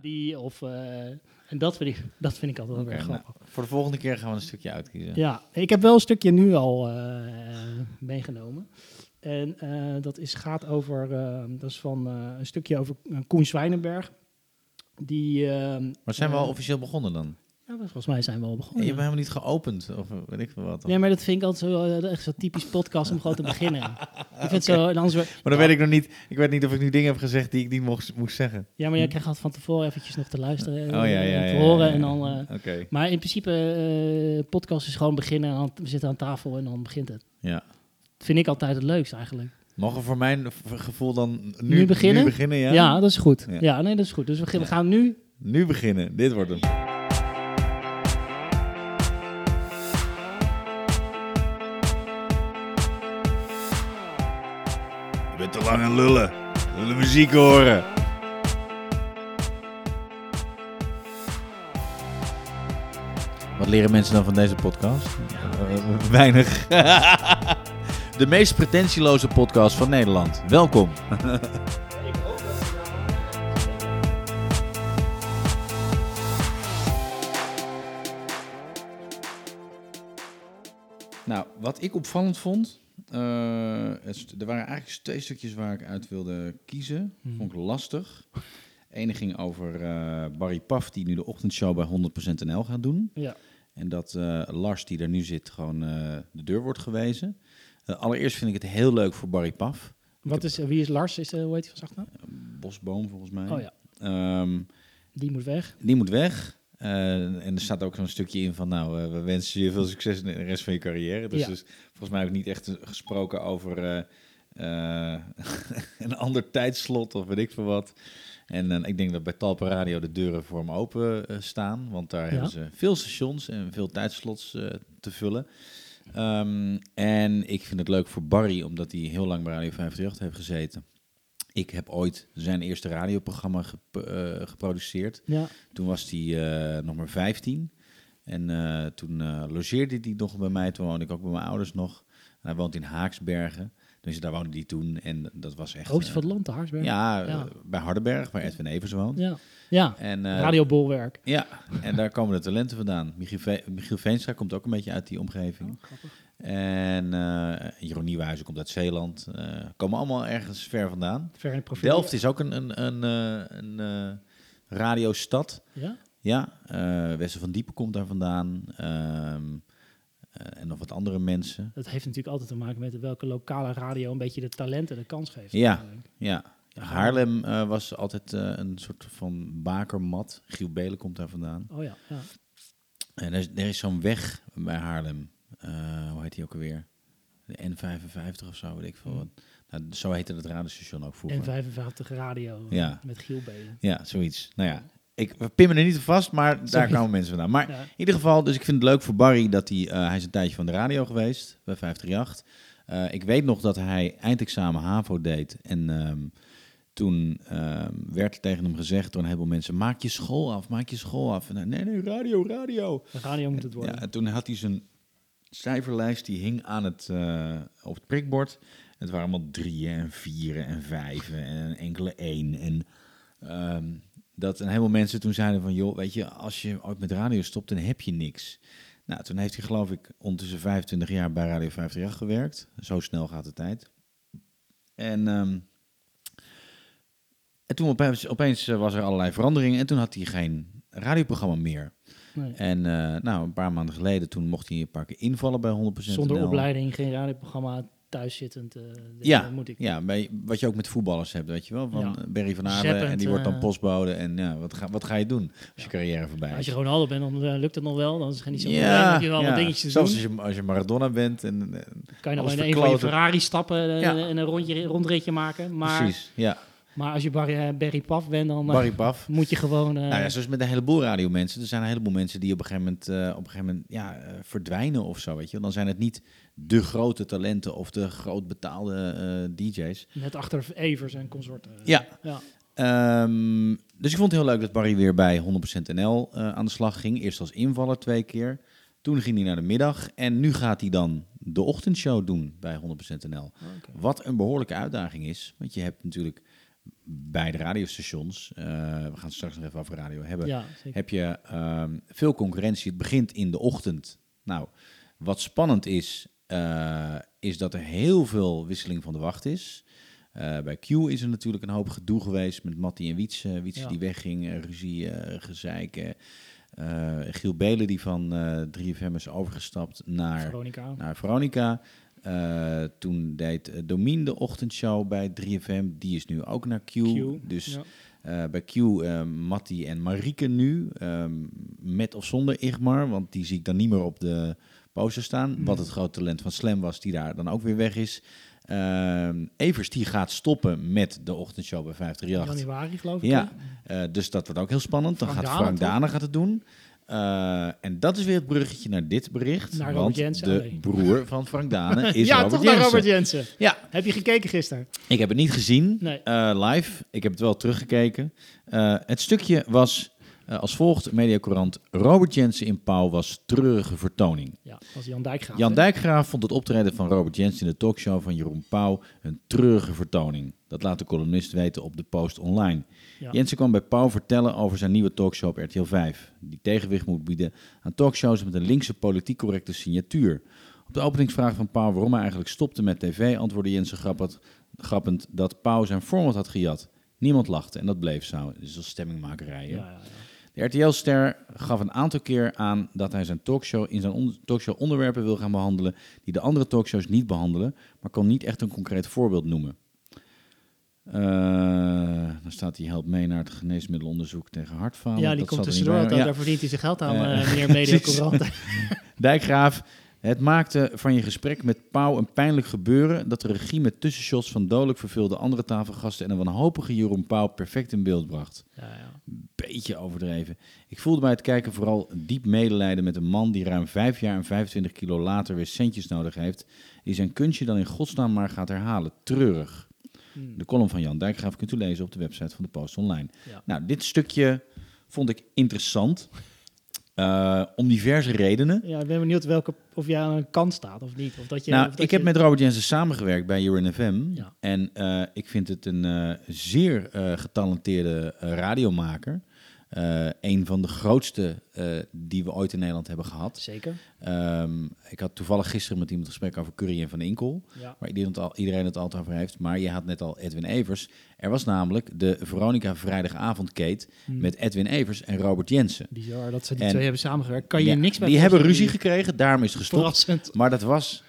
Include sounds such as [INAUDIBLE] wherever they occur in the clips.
Die of... eh, en dat vind, ik, dat vind ik altijd wel Oké, weer nou, grappig. voor de volgende keer gaan we een stukje uitkiezen. Ja, ik heb wel een stukje nu al eh, meegenomen. En eh, dat is, gaat over, dat is van een stukje over Koen Zwijnenberg. Die, Maar zijn we al officieel begonnen dan? Ja, volgens mij zijn we al Je begonnen. hebt helemaal niet geopend, of weet ik veel wat. Nee, maar dat vind ik altijd zo, echt zo typisch podcast om gewoon te beginnen. [LAUGHS] Ik vind zo, en anders, Maar dan weet ik nog niet, ik weet niet of ik nu dingen heb gezegd die ik niet mocht, moest zeggen. Ja, maar jij krijgt altijd van tevoren eventjes nog te luisteren Oh ja, ja, en ja. te ja, horen. ja, En dan, Oké, maar in principe, eh podcast is gewoon beginnen. aan- We zitten aan tafel en dan begint het. ja. Dat vind ik altijd het leukst eigenlijk. Mogen voor mijn gevoel dan nu, Nu beginnen? Nu beginnen, ja? Ja, dat is goed. Ja. Nee, dat is goed. Dus we, gaan nu... Nu beginnen, dit wordt hem. Je bent te lang aan lullen. We willen muziek horen. Wat leren mensen dan van deze podcast? Eh, weinig. [LAUGHS] De meest pretentieloze podcast van Nederland. Welkom. Nou, wat ik opvallend vond. Eh, er waren eigenlijk twee stukjes waar ik uit wilde kiezen. Hmm. Vond ik lastig. Ene ging over eh, Barry Paf, die nu de ochtendshow bij 100% NL gaat doen. Ja. En dat eh, Lars, die er nu zit, gewoon de deur wordt gewezen. Allereerst vind ik het heel leuk voor Barry Paf. Wat is, wie is Lars? Is, hoe heet hij van zacht Bosboom, volgens mij. Oh ja, Ehm, die moet weg. die moet weg. Eh, en er staat ook zo'n stukje in van, nou, eh, we wensen je veel succes in de rest van je carrière. Dus, Ja. dus volgens mij ook niet echt gesproken over eh, [LAUGHS] een ander tijdslot of weet ik veel wat. En ik denk dat bij Talpa Radio de deuren voor hem open staan, want daar Ja. hebben ze veel stations en veel tijdslots te vullen. Ehm, en ik vind het leuk voor Barry, omdat hij heel lang bij Radio 538 heeft gezeten. Ik heb ooit zijn eerste radioprogramma gep- eh, geproduceerd. Ja, Toen was hij eh, nog maar 15. En eh, toen logeerde hij nog bij mij. Toen woonde ik ook bij mijn ouders nog. En hij woont in Haaksbergen. Dus daar woonde hij toen. En dat was echt... hoogste eh, van het land, de Haarsberg. Ja, Ja. eh, bij Hardenberg, waar Edwin Evers woont. ja. ja. En, eh, Radio Bolwerk. Ja, en daar komen de talenten vandaan. Michiel, Ve Michiel Veenstra komt ook een beetje uit die omgeving. Oh. En eh Jeroen Nieuwenhuizen komt uit Zeeland. Komen allemaal ergens ver vandaan. Ver in het profiel. Delft is ook een, een, een, een radiostad. Ja? Ja, Wessel van Diepen komt daar vandaan. Ehm, eh, en nog wat andere mensen. Dat heeft natuurlijk altijd te maken met welke lokale radio een beetje de talenten de kans geeft. Ja. Ja, Haarlem eh, was altijd eh, een soort van bakermat. Giel Belen komt daar vandaan. Oh ja, ja. En er is, er is zo'n weg bij Haarlem. Eh, hoe heet die ook alweer? De N55 of zo, weet ik veel. Wat. Nou, zo heette het radiostation ook vroeger. En 55 radio eh, Ja. met Giel Belen. Ja, zoiets. Nou ja, ik we pimmen er niet op vast, maar daar Sorry. komen mensen vandaan. Maar Ja. in ieder geval, dus ik vind het leuk voor Barry dat hij, eh, hij is een tijdje van de radio geweest bij 538. Eh ik weet nog dat hij eindexamen HAVO deed en ehm, toen ehm, werd er tegen hem gezegd door een heleboel mensen, maak je school af, maak je school af. En hij, nee, nee, radio, radio. De radio moet het worden. Ja, en toen had hij zijn cijferlijst, die hing aan het, eh, op het prikbord. Het waren allemaal drieën en vieren en vijven en enkele één. En ehm, dat een heleboel mensen toen zeiden van... joh, weet je, als je ooit met radio stopt, dan heb je niks. Nou, toen heeft hij geloof ik ondertussen 25 jaar bij Radio 538 gewerkt. Zo snel gaat de tijd. En, ehm, en toen opeens, opeens eh, was er allerlei veranderingen en toen had hij geen radioprogramma meer. Nee. En eh, nou, een paar maanden geleden, toen mocht hij een paar keer invallen bij 100% Zonder NL. opleiding, geen radioprogramma, thuiszittend. eh, Ja, moet ik. Ja, bij, wat je ook met voetballers hebt, weet je wel. Van Ja. eh, Barry van Zeppend, en die wordt dan eh, postbode. En ja, wat ga, wat ga je doen als je carrière voorbij is? Als je Ronaldo bent, dan lukt het nog wel. Dan is het niet zo ja, je wel ja. wat dingetjes te Zelfs doen. als je, als je Maradona bent. En, kan je nog in een van je. Ferrari stappen Ja. en een rondje, rondritje maken. Maar, Precies, ja. Maar als je Barry, eh, Barry Paf bent, dan eh, Barry Paf. moet je gewoon... eh, Nou ja, zoals met een heleboel radiomensen. Er zijn een heleboel mensen die op een gegeven moment, op een gegeven moment ja, verdwijnen of zo, weet je. Dan zijn het niet de grote talenten of de groot betaalde DJ's. Net achter Evers en consorten. Ja. ja. Ehm, dus ik vond het heel leuk dat Barry weer bij 100% NL aan de slag ging. Eerst als invaller twee keer. Toen ging hij naar de middag. En nu gaat hij dan de ochtendshow doen bij 100% NL. Wat een behoorlijke uitdaging is. Want je hebt natuurlijk bij de radiostations, eh, we gaan het straks nog even over radio hebben, Ja, heb je ehm, veel concurrentie. Het begint in de ochtend. Nou, wat spannend is, eh, is dat er heel veel wisseling van de wacht is. Eh, bij Q is er natuurlijk een hoop gedoe geweest met Mattie en Wietse. Wietse Ja. die wegging, ruzie, gezeik. Eh, Giel Belen die van eh 3FM is overgestapt naar, Veronica. naar Veronica. Eh, toen deed uh, Domien de ochtendshow bij 3FM. Die is nu ook naar Q. Q, Dus ja. eh, bij Q, eh Mattie en Marieke nu. ehm, met of zonder Igmar, want die zie ik dan niet meer op de poster staan. Mhm. Wat het grote talent van Slam was, die daar dan ook weer weg is. Ehm, Evers die gaat stoppen met de ochtendshow bij 538. Januari geloof ik. Ja, eh, dus dat wordt ook heel spannend. Dan gaat Frank? Dane gaat het doen. Eh, en dat is weer het bruggetje naar dit bericht. Naar Robert want Jensen, de oh nee. broer van Frank Dane [LAUGHS] is ja, Robert toch Jensen. naar Robert Jensen. Ja, Heb je gekeken gisteren? ik heb het niet gezien Nee. eh, live. Ik heb het wel teruggekeken. Eh, het stukje was als volgt. Mediacorant Robert Jensen in Pauw was treurige vertoning. Ja, was Jan Dijkgraaf. Jan? Dijkgraaf vond het optreden van Robert Jensen in de talkshow van Jeroen Pauw een treurige vertoning. Dat laat de columnist weten op de Post Online. Ja. Jensen kwam bij Pauw vertellen over zijn nieuwe talkshow op RTL 5. Die tegenwicht moet bieden aan talkshows met een linkse politiek correcte signatuur. Op de openingsvraag van Pauw waarom hij eigenlijk stopte met tv, antwoordde Jensen grappend, grappend dat Pauw zijn format had gejat. Niemand lachte en dat bleef zo. Dus dat is stemmingmakerij. Ja, ja. De RTL-ster gaf een aantal keer aan dat hij zijn talkshow in zijn on- talkshow onderwerpen wil gaan behandelen die de andere talkshows niet behandelen, maar kon niet echt een concreet voorbeeld noemen. Eh, dan staat hij helpt mee naar het geneesmiddelonderzoek tegen hartfalen. ja, die Dat komt tussendoor. Ja. Daar verdient hij zijn geld aan, Eh, eh [LAUGHS] meneer Mediacorant. [LAUGHS] Dijkgraaf, het maakte van je gesprek met Pauw een pijnlijk gebeuren dat de regie met tussenshots van dodelijk verveelde andere tafelgasten en een wanhopige Jeroen Pauw perfect in beeld bracht. ja, ja. Beetje overdreven. Ik voelde bij het kijken vooral diep medelijden met een man die ruim vijf jaar en 25 kilo later weer centjes nodig heeft, die zijn kunstje dan in godsnaam maar gaat herhalen. Treurig. Hmm. De column van Jan Dijkgraaf kunt u lezen op de website van de Post Online. Ja. Nou, dit stukje vond ik interessant. Eh, om diverse redenen. Ja, ik ben benieuwd welke, of jij aan een kant staat of niet. Of dat je, nou, of dat ik heb met Robert Jensen samengewerkt bij Urin FM. Ja. En eh, ik vind het een eh, zeer getalenteerde radiomaker. Eh, een van de grootste eh, die we ooit in Nederland hebben gehad. Zeker. Ehm, ik had toevallig gisteren met iemand gesprek over Curry en Van Inkel. Ja. Waar iedereen het, al, iedereen het altijd over heeft. Maar je had net al Edwin Evers. Er was namelijk de Veronica Vrijdagavondkate Hmm. met Edwin Evers en Robert Jensen. Bizar dat ze die En- twee hebben samengewerkt. Kan je Ja, niks bij Die hebben ruzie gekregen, daarom is het gestopt. Verrassend. Maar dat was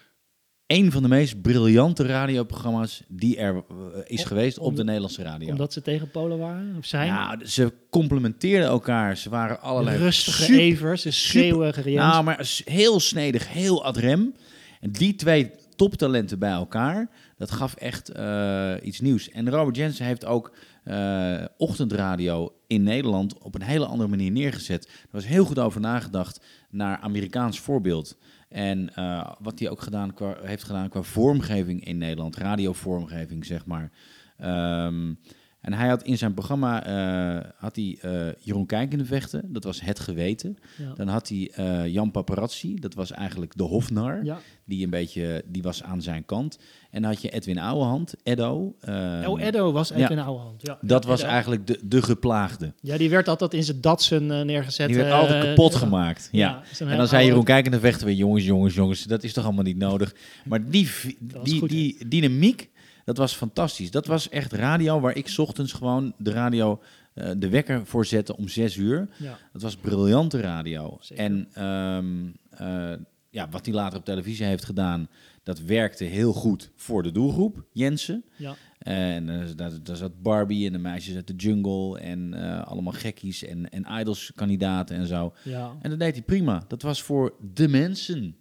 een van de meest briljante radioprogramma's die er eh, is geweest op de Nederlandse radio. Omdat ze tegen Polen waren? Of zijn? Ja, ze complementeerden elkaar. Ze waren allerlei Rustige super- Evers, een schreeuwige Jens. Nou, maar heel snedig, heel ad rem. En die twee toptalenten bij elkaar, dat gaf echt eh, iets nieuws. En Robert Jensen heeft ook eh, ochtendradio in Nederland op een hele andere manier neergezet. Er was heel goed over nagedacht naar Amerikaans voorbeeld. En eh, wat hij ook gedaan qua, heeft gedaan qua vormgeving in Nederland, radiovormgeving zeg maar. Ehm, en hij had in zijn programma eh, had hij, eh, Jeroen Kijk in de vechten, dat was het geweten. ja. Dan had hij Jan Paparazzi, dat was eigenlijk de hofnar, ja. Die een beetje, die was aan zijn kant. En dan had je Edwin Ouwehand, Eddo. ehm, oh, Edo was even ja. Ja. Dat was eigenlijk de, de geplaagde. Ja, die werd altijd in zijn datsen eh, neergezet. Die werd eh, altijd kapot eh, gemaakt. ja, En dan zei Jeroen Kijk in de vechten weer, jongens, jongens, jongens, dat is toch allemaal niet nodig. Maar die, die, goed, die dynamiek, dat was fantastisch. Dat was echt radio waar ik 's ochtends gewoon de radio, de wekker voor zette om zes uur. Ja. Dat was briljante radio. Zeker. En ehm, eh, ja, wat hij later op televisie heeft gedaan, dat werkte heel goed voor de doelgroep, Jensen. Ja. En eh, daar, daar zat Barbie en de meisjes uit de jungle en eh, allemaal gekkies en, en idols-kandidaten en zo. Ja. En dat deed hij prima. Dat was voor de mensen.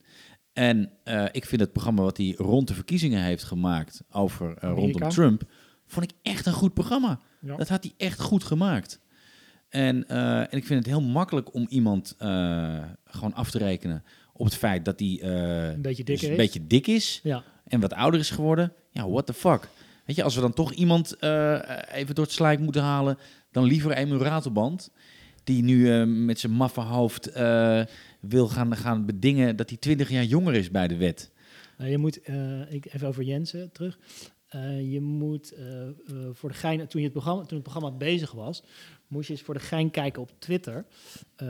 En eh, ik vind het programma wat hij rond de verkiezingen heeft gemaakt over rondom Trump, vond ik echt een goed programma. Ja. Dat had hij echt goed gemaakt. En, en ik vind het heel makkelijk om iemand gewoon af te rekenen op het feit dat hij eh, Een beetje dus dikker een is. beetje dik is Ja. en wat ouder is geworden. Ja, what the fuck. Weet je, als we dan toch iemand eh, even door het slijk moeten halen, dan liever Emil Ratelband. Die nu eh, met zijn maffe hoofd wil gaan, gaan bedingen dat hij 20 jaar jonger is bij de wet. Nou, je moet, ik, even over Jensen terug. je moet voor de gein, toen, je het programma, toen het programma bezig was, moest je eens voor de gein kijken op Twitter. Eh,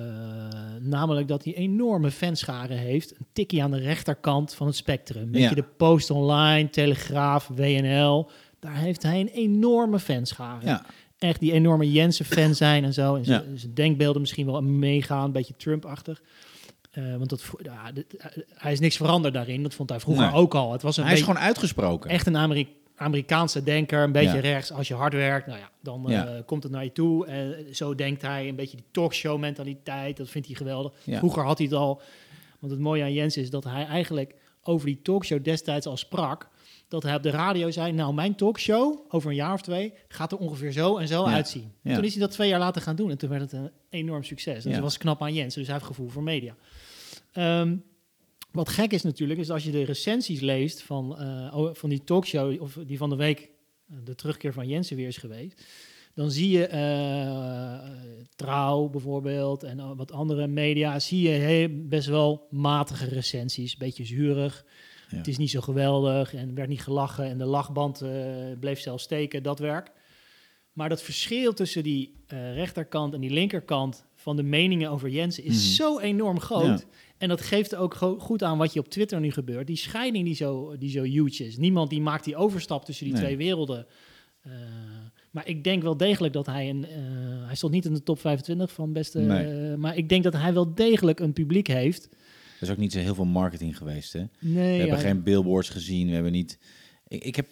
namelijk dat hij enorme fanscharen heeft. Een tikkie aan de rechterkant van het spectrum. Ja. je, de Post Online, Telegraaf, WNL. Daar heeft hij een enorme fanschare. Ja, Echt die enorme Jensen-fan zijn en zo. En zijn Ja. zijn denkbeelden misschien wel meegaan, een beetje Trump-achtig. Eh, want dat, ja, dit- hij is niks veranderd daarin. Dat vond hij vroeger Nee. ook al. Het was een hij is gewoon uitgesproken. echt een Ameri- Amerikaanse denker, een beetje Ja. rechts. Als je hard werkt, nou ja, dan eh, komt het naar je toe. Eh, zo denkt hij, een beetje die talkshow-mentaliteit. Dat vindt hij geweldig. Ja. Vroeger had hij het al. Want het mooie aan Jens is dat hij eigenlijk over die talkshow destijds al sprak. Dat hij op de radio zei, nou mijn talkshow over een jaar of twee gaat er ongeveer zo en zo uitzien. Ja. Toen is hij dat twee jaar later gaan doen en toen werd het een enorm succes. Dus dat was knap aan Jens, dus hij heeft gevoel voor media. Ehm, wat gek is natuurlijk, is als je de recensies leest van, eh, oh, van die talkshow, of die van de week eh, de terugkeer van Jensen weer is geweest, dan zie je eh, Trouw bijvoorbeeld en wat andere media, zie je best wel matige recensies, beetje zuurig. Ja. Het is niet zo geweldig en er werd niet gelachen en de lachband bleef zelfs steken, dat werk. Maar dat verschil tussen die rechterkant en die linkerkant van de meningen over Jensen is Mhm. zo enorm groot. Ja. En dat geeft ook go- goed aan wat je op Twitter nu gebeurt. Die scheiding die zo, die zo huge is. Niemand die maakt die overstap tussen die Nee. twee werelden. Eh, maar ik denk wel degelijk dat hij een... eh, hij stond niet in de top 25 van beste... Nee. eh, maar ik denk dat hij wel degelijk een publiek heeft. Er is ook niet zo heel veel marketing geweest. Hè? Nee, we hebben ja, geen billboards gezien. We hebben niet. Ik, ik, heb,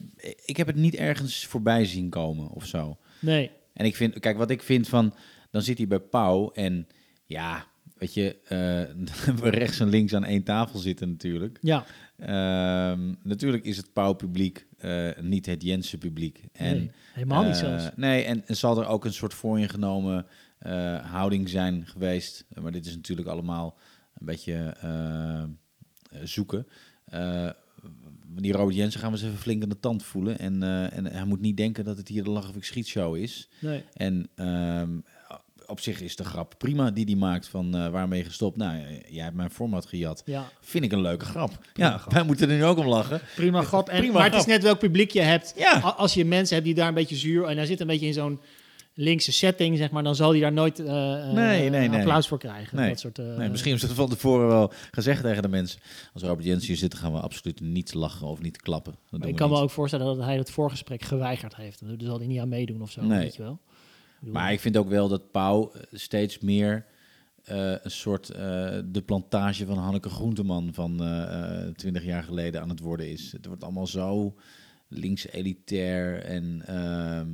ik heb het niet ergens voorbij zien komen of zo. nee. En ik vind, kijk, wat ik vind van. Dan zit hij bij Pauw. En ja, weet je, eh, [LAUGHS] we rechts en links aan één tafel zitten natuurlijk. Ja, Ehm, natuurlijk is het Pauw-publiek eh, niet het Jensen-publiek. En, nee, helemaal niet eh, zelfs. Nee, en, en zal er ook een soort vooringenomen houding zijn geweest. Maar dit is natuurlijk allemaal een beetje zoeken. Die Robert Jensen gaan we eens even flink aan de tand voelen. En, en hij moet niet denken dat het hier de Lach of ik Schiet show is. Nee. En ehm, op zich is de grap prima die die maakt van eh waarmee gestopt. Nou, jij hebt mijn format gejat. Ja, Vind ik een leuke grap. Prima ja, grap. wij moeten er nu ook om lachen. prima grap. En, Prima maar het is net welk publiek je hebt. Ja. Als je mensen hebt die daar een beetje zuur... en hij zit een beetje in zo'n linkse setting, zeg maar... dan zal hij daar nooit eh, eh, Nee, nee, nee. applaus voor krijgen. Nee. Dat soort, eh, Nee, misschien is het van tevoren wel gezegd tegen de mensen. Als Robert Jensen hier zit, gaan we absoluut niet lachen of niet klappen. Dat doen we ik kan me ook voorstellen dat hij het voorgesprek geweigerd heeft. Daar zal hij niet aan meedoen of zo, Nee. weet je wel. Maar ik vind ook wel dat Pauw eh, steeds meer eh, een soort eh, de plantage van Hanneke Groenteman van twintig jaar geleden aan het worden is. Het wordt allemaal zo links elitair en ehm,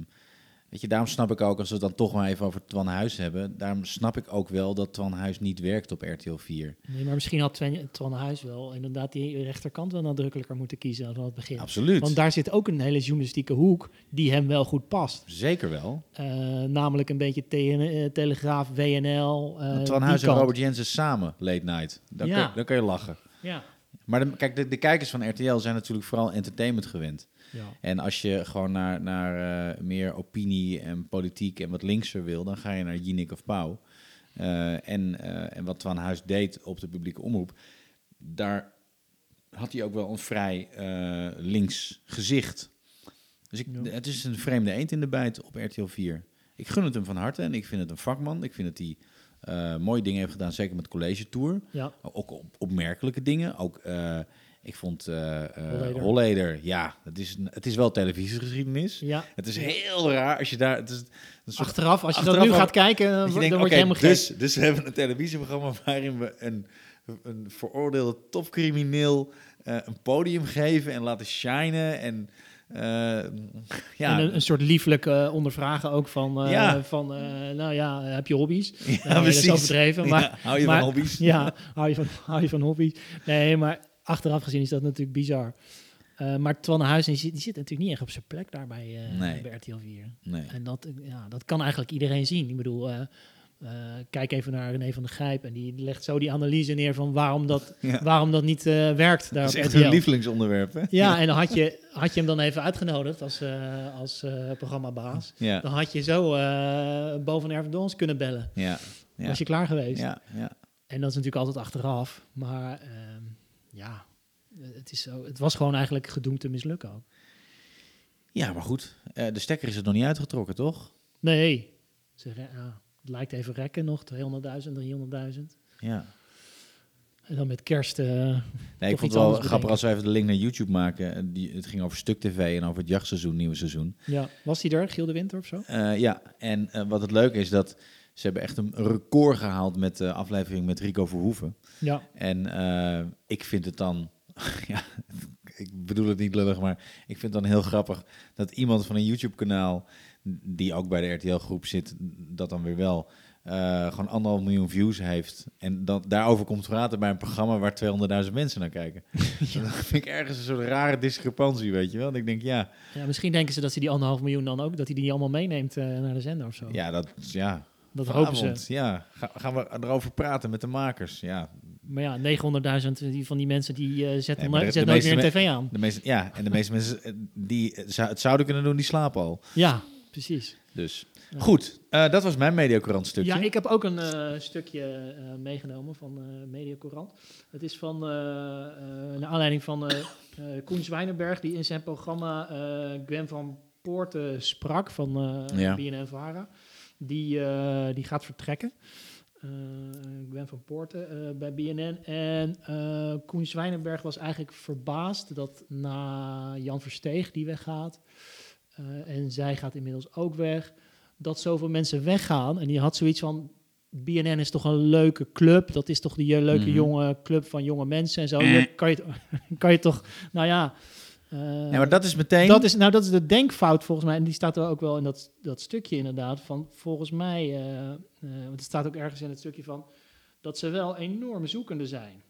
weet je, daarom snap ik ook als we het dan toch maar even over Twan Huis hebben, daarom snap ik ook wel dat Twan Huis niet werkt op RTL 4. nee, maar misschien had Twan, Twan Huis wel inderdaad die rechterkant wel nadrukkelijker moeten kiezen van het begin. Absoluut. Want daar zit ook een hele journalistieke hoek die hem wel goed past. Zeker wel. Eh, namelijk een beetje TN, eh, Telegraaf, WNL. eh, Want Twan Huis en. Robert Jensen samen late night. Dan, Ja. kun, je- dan kun je lachen. Ja. Maar de, kijk, de, de kijkers van RTL zijn natuurlijk vooral entertainment gewend. Ja. En als je gewoon naar, naar eh, meer opinie en politiek en wat linkser wil, dan ga je naar Jinek of Pauw. Eh, en, eh, en wat Twan Huis deed op de publieke omroep, daar had hij ook wel een vrij links gezicht. Dus ik, Ja. het is een vreemde eend in de bijt op RTL 4. Ik gun het hem van harte en ik vind het een vakman. Ik vind dat hij mooie dingen heeft gedaan, zeker met College Tour. ja. Ook op, opmerkelijke dingen. Ook, ik vond Holleder. Holleder, ja, het is, het is wel televisiegeschiedenis. ja. Het is heel raar als je daar... Het is een soort, Achteraf, als je achteraf dat nu gaat kijken, dan, word je helemaal gek. dus, dus we hebben een televisieprogramma waarin we een, een veroordeelde topcrimineel eh, een podium geven en laten shinen. En ja, En een, een soort lieflijk eh, ondervragen ook van, Ja. van nou ja, heb je hobby's? ja, Nee, dat is overdreven, maar- Ja, hou je maar- van hobby's? Ja, hou je, van, hou je van hobby's? Nee, maar achteraf gezien is dat natuurlijk bizar. Eh, maar Twan Huis die zit, die zit natuurlijk niet echt op zijn plek daar bij, eh, Nee. bij RTL 4. Nee. En dat, eh, ja, dat kan eigenlijk iedereen zien. Ik bedoel, kijk even naar René van der Gijp en die legt zo die analyse neer van waarom dat, [LAUGHS] Ja. waarom dat niet werkt daar Dat is echt hun lievelingsonderwerp, hè? Ja, en had je, [LAUGHS] had je hem dan even uitgenodigd als, als programmabaas. Ja, Dan had je zo boven Erven Dons kunnen bellen. ja, ja. Was je klaar geweest. ja, ja. En dat is natuurlijk altijd achteraf. Maar ja, het, is zo, het was gewoon eigenlijk gedoemd te mislukken ook. Ja, maar goed. eh, de stekker is er nog niet uitgetrokken, toch? Nee. Ze re- ja, het lijkt even rekken nog, 200.000, 300.000. Ja. En dan met kerst... eh, Nee, ik vond het wel grappig bedenken. als we even de link naar YouTube maken. Eh, Die, het ging over Stuk TV en over het jachtseizoen, nieuwe seizoen. ja. Was die er, Giel de Winter of zo? Ja, en wat het leuke is dat ze hebben echt een record gehaald met de aflevering met Rico Verhoeven. Ja. En eh, ik vind het dan, [LAUGHS] ja, ik bedoel het niet lullig, maar ik vind het dan heel grappig dat iemand van een YouTube-kanaal, die ook bij de RTL-groep zit, dat dan weer wel, eh, gewoon anderhalf miljoen views heeft. En dan daarover komt praten bij een programma waar 200.000 mensen naar kijken. [LAUGHS] [LAUGHS] Dat vind ik ergens een soort rare discrepantie, weet je wel. En ik denk, ja, ja, misschien denken ze dat ze die anderhalf miljoen dan ook, dat hij die allemaal meeneemt eh, naar de zender of zo. ja, dat, ja, dat hopen ze. ja, ga- gaan we erover praten met de makers. Ja, Maar ja, 900.000 die- van die mensen die eh, zetten, Nee, nooit meer een tv aan. de meeste, ja, en de meeste mensen eh, die eh, het zouden kunnen doen, die slapen al. Ja, precies. Dus Ja. goed, eh, dat was mijn Mediacorant stukje. Ja, ik heb ook een eh, stukje eh, meegenomen van eh Mediacorant. Het is van, eh eh, naar aanleiding van eh eh, Koen Zwijnenberg, die in zijn programma eh, Gwen van Poorten sprak van eh Ja. BNN-Vara. Die, eh, die gaat vertrekken. Eh, Gwen van Poorten eh, bij BNN. En eh, Koen Zwijnenberg was eigenlijk verbaasd dat na Jan Versteeg, die weggaat, eh, en zij gaat inmiddels ook weg, dat zoveel mensen weggaan. En die had zoiets van, BNN is toch een leuke club. Dat is toch die eh, leuke Mhm. jonge club van jonge mensen en zo. Hier kan je, [LAUGHS] kan je toch, nou ja... eh, Ja, maar dat is meteen... dat is, nou, dat is de denkfout volgens mij. En die staat er ook wel in dat, dat stukje inderdaad. Van volgens mij, eh, eh, want het staat ook ergens in het stukje van... dat ze wel enorm zoekende zijn.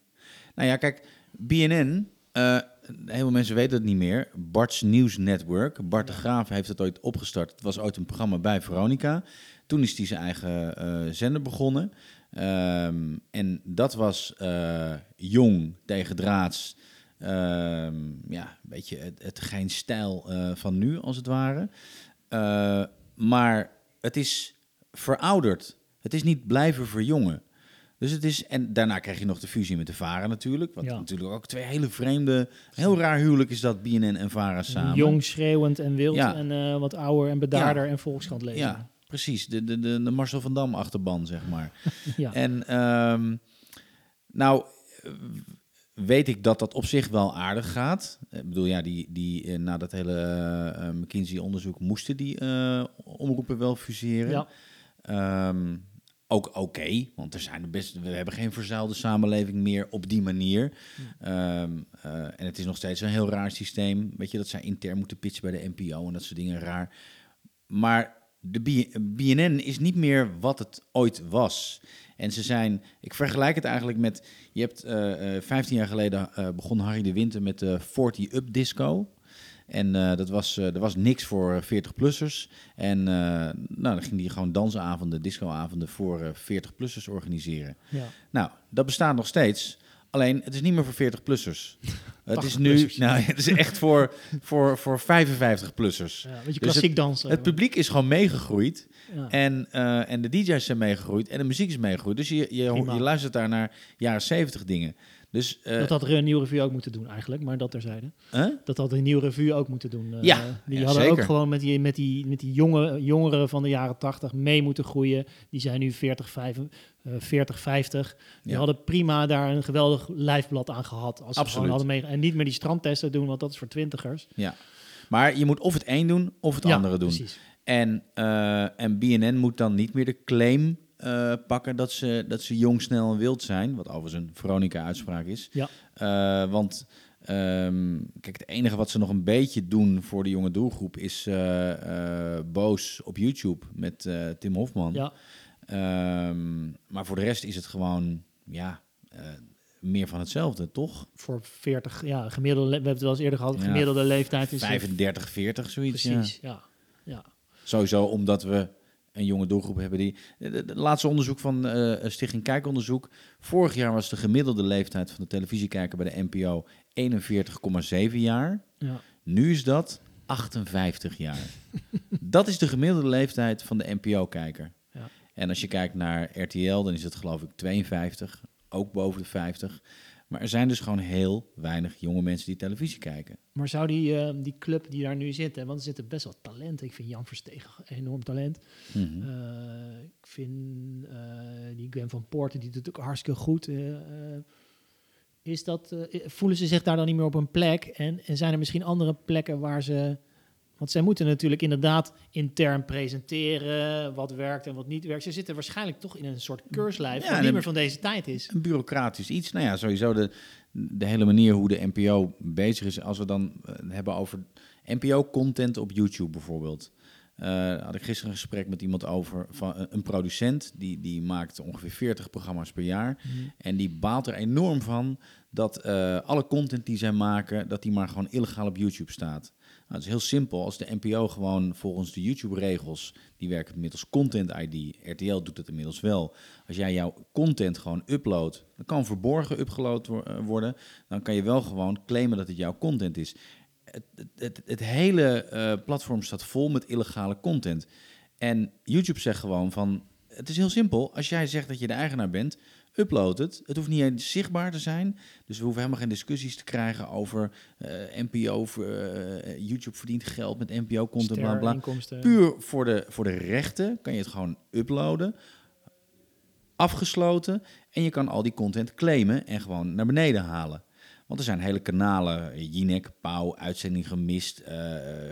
Nou ja, kijk, BNN, eh heel veel mensen weten het niet meer. Bart's Nieuws Network. Bart de. Graaf heeft het ooit opgestart. Het was ooit een programma bij Veronica. Toen is hij zijn eigen zender begonnen. Ehm, en dat was jong, tegen draads. Ehm, ja, een beetje het, het geen stijl eh, van nu, als het ware. Eh, maar het is verouderd. Het is niet blijven verjongen. Dus het is, en daarna krijg je nog de fusie met de Vara natuurlijk. Wat Ja. natuurlijk ook twee hele vreemde, heel raar huwelijk is dat BNN en Vara samen. Jong, schreeuwend en wild. Ja. En eh, wat ouder en bedaarder en volkskrant lezen. Ja, precies. De, de, de, de Marcel van Dam achterban, zeg maar. [LAUGHS] ja. En ehm, nou weet ik dat dat op zich wel aardig gaat. Ik bedoel, ja, die, die, eh, na dat hele eh, eh, McKinsey-onderzoek moesten die eh, omroepen wel fuseren. Ja. Ehm, ook oké, want er zijn best, we hebben geen verzuilde samenleving meer op die manier. Ehm, eh, en het is nog steeds een heel raar systeem. Weet je, dat zij intern moeten pitchen bij de NPO en dat soort dingen raar. Maar de BNN is niet meer wat het ooit was. En ze zijn, ik vergelijk het eigenlijk met, je hebt eh, eh, 15 jaar geleden eh, begon Harry de Winter met de 40 Up Disco. En eh, dat was, eh, er was niks voor 40-plussers. En eh, nou, dan ging hij gewoon dansavonden, discoavonden voor eh, 40-plussers organiseren. ja. Nou, dat bestaat nog steeds. Alleen, het is niet meer voor 40-plussers. [LAUGHS] het is nu, 80-plussers. nou, het is echt voor, voor, voor 55-plussers. Ja, weet je, Dus klassiek dansen. Het publiek is gewoon meegegroeid. Ja. En, eh, en de DJ's zijn meegegroeid. En de muziek is meegegroeid. Dus je, je, je luistert daar naar jaren 70 dingen. Dus, eh, dat had er een nieuwe revue ook moeten doen eigenlijk, maar dat terzijde. huh? Dat had een nieuwe revue ook moeten doen. eh, Ja, die ja, hadden zeker. ook gewoon met die, met die, met die jonge, jongeren van de jaren 80 mee moeten groeien. Die zijn nu 40, 5, eh, 40 50. Die Ja. hadden prima daar een geweldig lijfblad aan gehad. Als ze Absoluut. hadden mee, en niet meer die strandtesten doen, want dat is voor twintigers. Maar je moet of het een doen of het Ja, andere doen. Precies. En, eh, en BNN moet dan niet meer de claim eh, pakken dat ze, dat ze jong, snel en wild zijn. Wat overigens een Veronica-uitspraak is. Ja. Eh, want ehm, kijk, het enige wat ze nog een beetje doen voor de jonge doelgroep is eh, boos op YouTube met Tim Hofman. Ja. Ehm, maar voor de rest is het gewoon, ja, meer van hetzelfde, toch? Voor 40, ja, gemiddelde, we hebben het wel eens eerder gehad, Ja, gemiddelde leeftijd is 35, 40, zoiets. ja. Precies, ja. ja. Sowieso omdat we een jonge doelgroep hebben die... De laatste onderzoek van eh, Stichting Kijkonderzoek. Vorig jaar was de gemiddelde leeftijd van de televisiekijker bij de NPO 41,7 jaar. ja. Nu is dat 58 jaar. [LAUGHS] dat is de gemiddelde leeftijd van de NPO-kijker. Ja. En als je kijkt naar RTL, dan is het geloof ik 52, ook boven de 50. Maar er zijn dus gewoon heel weinig jonge mensen die televisie kijken. Maar zou die, eh, die club die daar nu zit, hè, want er zitten best wel talent. Ik vind Jan Verstegen enorm talent. Mhm. Eh, ik vind eh, die Gwen van Poorten, die doet ook hartstikke goed. Is dat, voelen ze zich daar dan niet meer op een plek? En, en zijn er misschien andere plekken waar ze... Want zij moeten natuurlijk inderdaad intern presenteren wat werkt en wat niet werkt. Ze zitten waarschijnlijk toch in een soort keurslijf Ja, en niet meer van deze tijd is. Een bureaucratisch iets. Nou ja, sowieso de, de hele manier hoe de NPO bezig is. Als we dan eh, hebben over NPO-content op YouTube bijvoorbeeld. Eh, had ik gisteren een gesprek met iemand over van een- producent die, die maakt ongeveer 40 programma's per jaar. En die baalt er enorm van dat eh, alle content die zij maken, dat die maar gewoon illegaal op YouTube staat. Nou, het is heel simpel. Als de NPO gewoon volgens de YouTube-regels, die werken middels Content ID. RTL doet het inmiddels wel. Als jij jouw content gewoon uploadt, dan kan verborgen upgeload eh, worden. Dan kan je wel gewoon claimen dat het jouw content is. Het, het, het, het hele eh, platform staat vol met illegale content. En YouTube zegt gewoon van, het is heel simpel. Als jij zegt dat je de eigenaar bent, upload het. Het hoeft niet eens zichtbaar te zijn. Dus we hoeven helemaal geen discussies te krijgen over eh, NPO, eh, YouTube verdient geld met NPO-content, bla bla. Puur voor de, voor de rechten kan je het gewoon uploaden, afgesloten. En je kan al die content claimen en gewoon naar beneden halen. Want er zijn hele kanalen, Jinek, Pauw, Uitzending Gemist, eh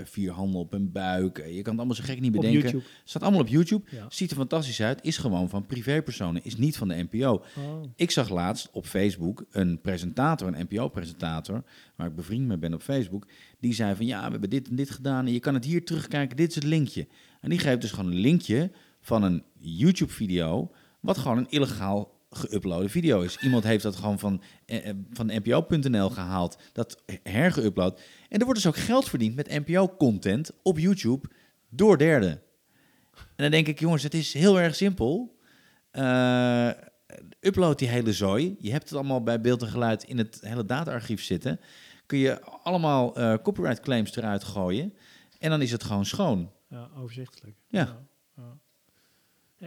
Vier Handen op een Buik. Eh, Je kan het allemaal zo gek niet bedenken. Staat allemaal op YouTube. Ja. Ziet er fantastisch uit. Is gewoon van privépersonen. Is niet van de NPO. Oh. Ik zag laatst op Facebook een presentator, een NPO-presentator, waar ik bevriend mee ben op Facebook. Die zei van ja, we hebben dit en dit gedaan en je kan het hier terugkijken. Dit is het linkje. En die geeft dus gewoon een linkje van een YouTube-video, wat gewoon een illegaal geüploade video is. Iemand heeft dat gewoon van, eh, eh, van npo.nl gehaald, dat hergeüpload. En er wordt dus ook geld verdiend met NPO-content op YouTube door derden. En dan denk ik, jongens, het is heel erg simpel. Eh, upload die hele zooi. Je hebt het allemaal bij beeld en geluid in het hele dataarchief zitten. Kun je allemaal copyright claims eruit gooien. En dan is het gewoon schoon. Ja, overzichtelijk. Ja. Ja, ja.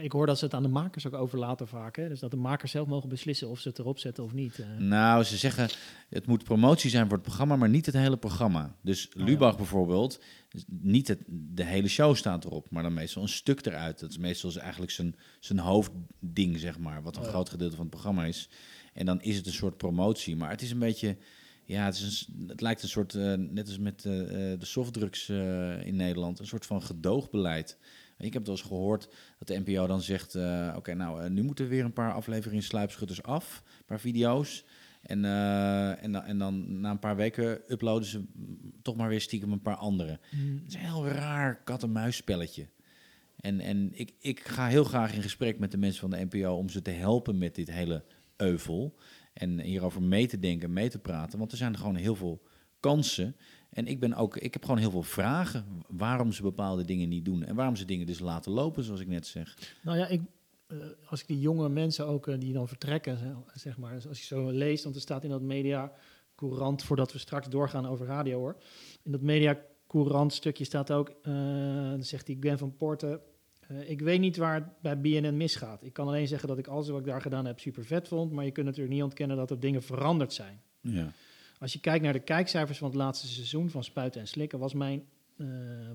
Ik hoor dat ze het aan de makers ook overlaten vaak. Hè? Dus dat de makers zelf mogen beslissen of ze het erop zetten of niet. eh. Nou, ze zeggen het moet promotie zijn voor het programma, maar niet het hele programma. Dus ja. Lubach bijvoorbeeld, niet het, de hele show staat erop, maar dan meestal een stuk eruit. Dat is meestal eigenlijk zijn, zijn hoofdding, zeg maar, wat een Oh groot gedeelte van het programma is. En dan is het een soort promotie, maar het is een beetje... Ja, het, is een het lijkt een soort, eh, net als met eh, de softdrugs in Nederland, een soort van gedoogbeleid. Ik heb wel eens gehoord dat de NPO dan zegt, eh, oké, nou, eh, nu moeten we weer een paar afleveringen Sluipschutters af, een paar video's. En, eh, en, dan, en dan na een paar weken uploaden ze toch maar weer stiekem een paar andere. Mm. Het is een heel raar kat-en-muis spelletje. En, en ik, ik ga heel graag in gesprek met de mensen van de NPO om ze te helpen met dit hele euvel. En hierover mee te denken, mee te praten. Want er zijn gewoon heel veel kansen. En ik, ben ook, ik heb gewoon heel veel vragen waarom ze bepaalde dingen niet doen. En waarom ze dingen dus laten lopen, zoals ik net zeg. Nou ja, ik, eh, als ik die jonge mensen ook eh, die dan vertrekken, ze- zeg maar, als je zo leest, want er staat in dat media courant, voordat we straks doorgaan over radio hoor, in dat media courant stukje staat ook, eh, dan zegt die Gwen van Porten, ik weet niet waar het bij BNN misgaat. Ik kan alleen zeggen dat ik alles wat ik daar gedaan heb super vet vond, maar je kunt natuurlijk niet ontkennen dat er dingen veranderd zijn. Ja. Als je kijkt naar de kijkcijfers van het laatste seizoen van Spuiten en Slikken, was mijn, eh,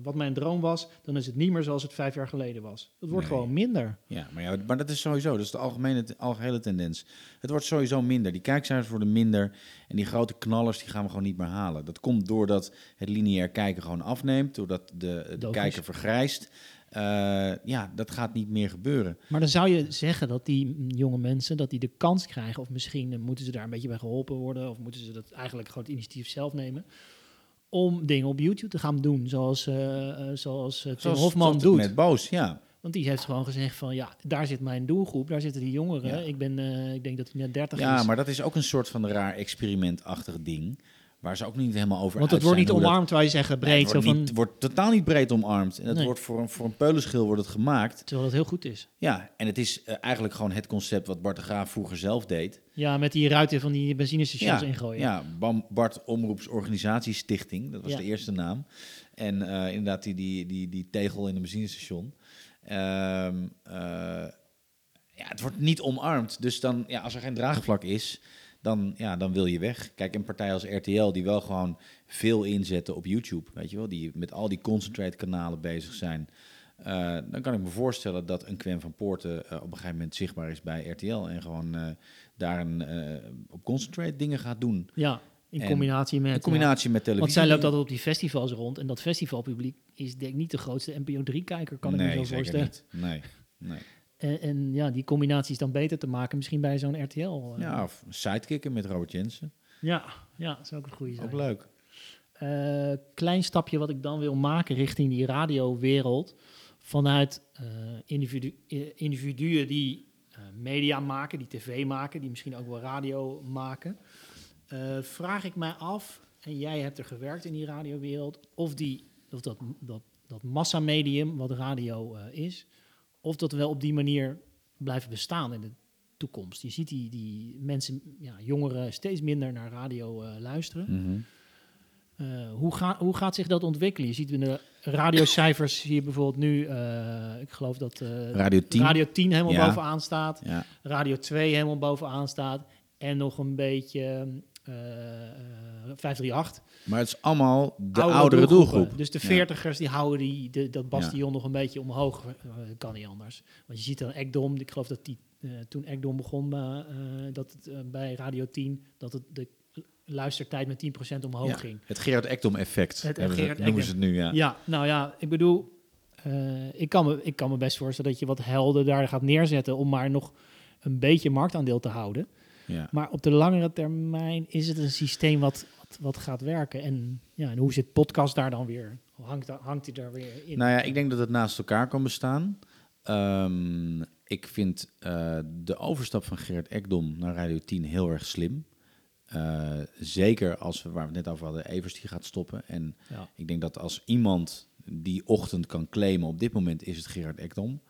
wat mijn droom was, dan is het niet meer zoals het vijf jaar geleden was. Het wordt Nee. gewoon minder. Ja, maar, ja, maar dat is sowieso, dat is de algemene, algehele tendens. Het wordt sowieso minder. Die kijkcijfers worden minder en die grote knallers die gaan we gewoon niet meer halen. Dat komt doordat het lineair kijken gewoon afneemt, doordat de, de kijker vergrijst. Eh, ja, dat gaat niet meer gebeuren. Maar dan zou je zeggen dat die jonge mensen dat die de kans krijgen, of misschien eh, moeten ze daar een beetje bij geholpen worden, of moeten ze dat eigenlijk gewoon het initiatief zelf nemen, om dingen op YouTube te gaan doen, zoals, eh, zoals Tim Zoals- Hofman doet. Met Boos, ja. Want die heeft gewoon gezegd van, ja, daar zit mijn doelgroep, daar zitten die jongeren. Ja. Ik ben, ik denk dat hij net 30 Ja, is. maar dat is ook een soort van raar experimentachtig ding. Waar ze ook niet helemaal over Want het wordt niet omarmd, waar je zeggen, Nee, breed. het, wordt zo niet, wordt totaal niet breed omarmd. En het Nee. wordt voor een, voor een peulenschil wordt het gemaakt. terwijl het heel goed is. Ja, en het is eh, eigenlijk gewoon het concept wat Bart de Graaf vroeger zelf deed. Ja, met die ruiten van die benzinestations ingooien. Ja, Bam, Bart Omroeps Organisatiestichting, dat was Ja. de eerste naam. En eh, inderdaad die, die, die, die tegel in een benzinestation. Eh, ja, het wordt niet omarmd. Dus dan, ja, als er geen draagvlak is, dan, ja, dan wil je weg. Kijk, een partij als RTL die wel gewoon veel inzetten op YouTube, weet je wel, die met al die concentrate kanalen bezig zijn. eh, dan kan ik me voorstellen dat een Quen van Poorten eh, op een gegeven moment zichtbaar is bij RTL en gewoon eh, daar een, op concentrate dingen gaat doen. Ja, in En combinatie met... In combinatie met televisie. want zij loopt altijd op die festivals rond. En dat festivalpubliek is denk ik niet de grootste NPO 3-kijker, kan nee, ik me zo voorstellen. niet. Nee, nee. En, en ja, die combinatie is dan beter te maken, misschien bij zo'n RTL. eh. Ja, of sidekicken met Robert Jensen. ja, ja, dat zou ook een goede zijn. Ook leuk. Eh, klein stapje wat ik dan wil maken richting die radiowereld. Vanuit individu eh, individuen die media maken, die tv maken, die misschien ook wel radio maken. vraag ik mij af, en jij hebt er gewerkt in die radiowereld, of, die, of dat, dat, dat massamedium wat radio is, of dat wel op die manier blijven bestaan in de toekomst. Je ziet die, die mensen, ja, jongeren, steeds minder naar radio eh, luisteren. Mhm. Eh, hoe, ga, hoe gaat zich dat ontwikkelen? Je ziet in de radiocijfers, je bijvoorbeeld nu, eh, ik geloof dat Radio 10. Radio 10 helemaal Ja. bovenaan staat, Ja. Radio 2 helemaal bovenaan staat en nog een beetje 538. Maar het is allemaal de Oudere doelgroep. Dus de Ja. veertigers die houden die, de, dat bastion nog een beetje omhoog. Eh, kan niet anders. Want je ziet dan Ekdom, ik geloof dat die, eh, toen Ekdom begon eh, eh, dat het, eh, bij Radio 10, dat het de luistertijd met 10% omhoog Ja. ging. Het Gerard Ekdom effect Het noemen ze het nu, ja. Ja, nou ja, ik bedoel, eh, ik, kan me, ik kan me best voorstellen dat je wat helden daar gaat neerzetten om maar nog een beetje marktaandeel te houden. Ja. Maar op de langere termijn is het een systeem wat, wat, wat gaat werken. En, ja, en hoe zit podcast daar dan weer? Hoe Hangt, hangt hij daar weer in? Nou ja, ik denk dat het naast elkaar kan bestaan. Ehm, ik vind eh, de overstap van Gerard Ekdom naar Radio 10 heel erg slim. Eh, zeker als we, waar we het net over hadden, Evers die gaat stoppen. En Ja. ik denk dat als iemand die ochtend kan claimen, op dit moment is het Gerard Ekdom.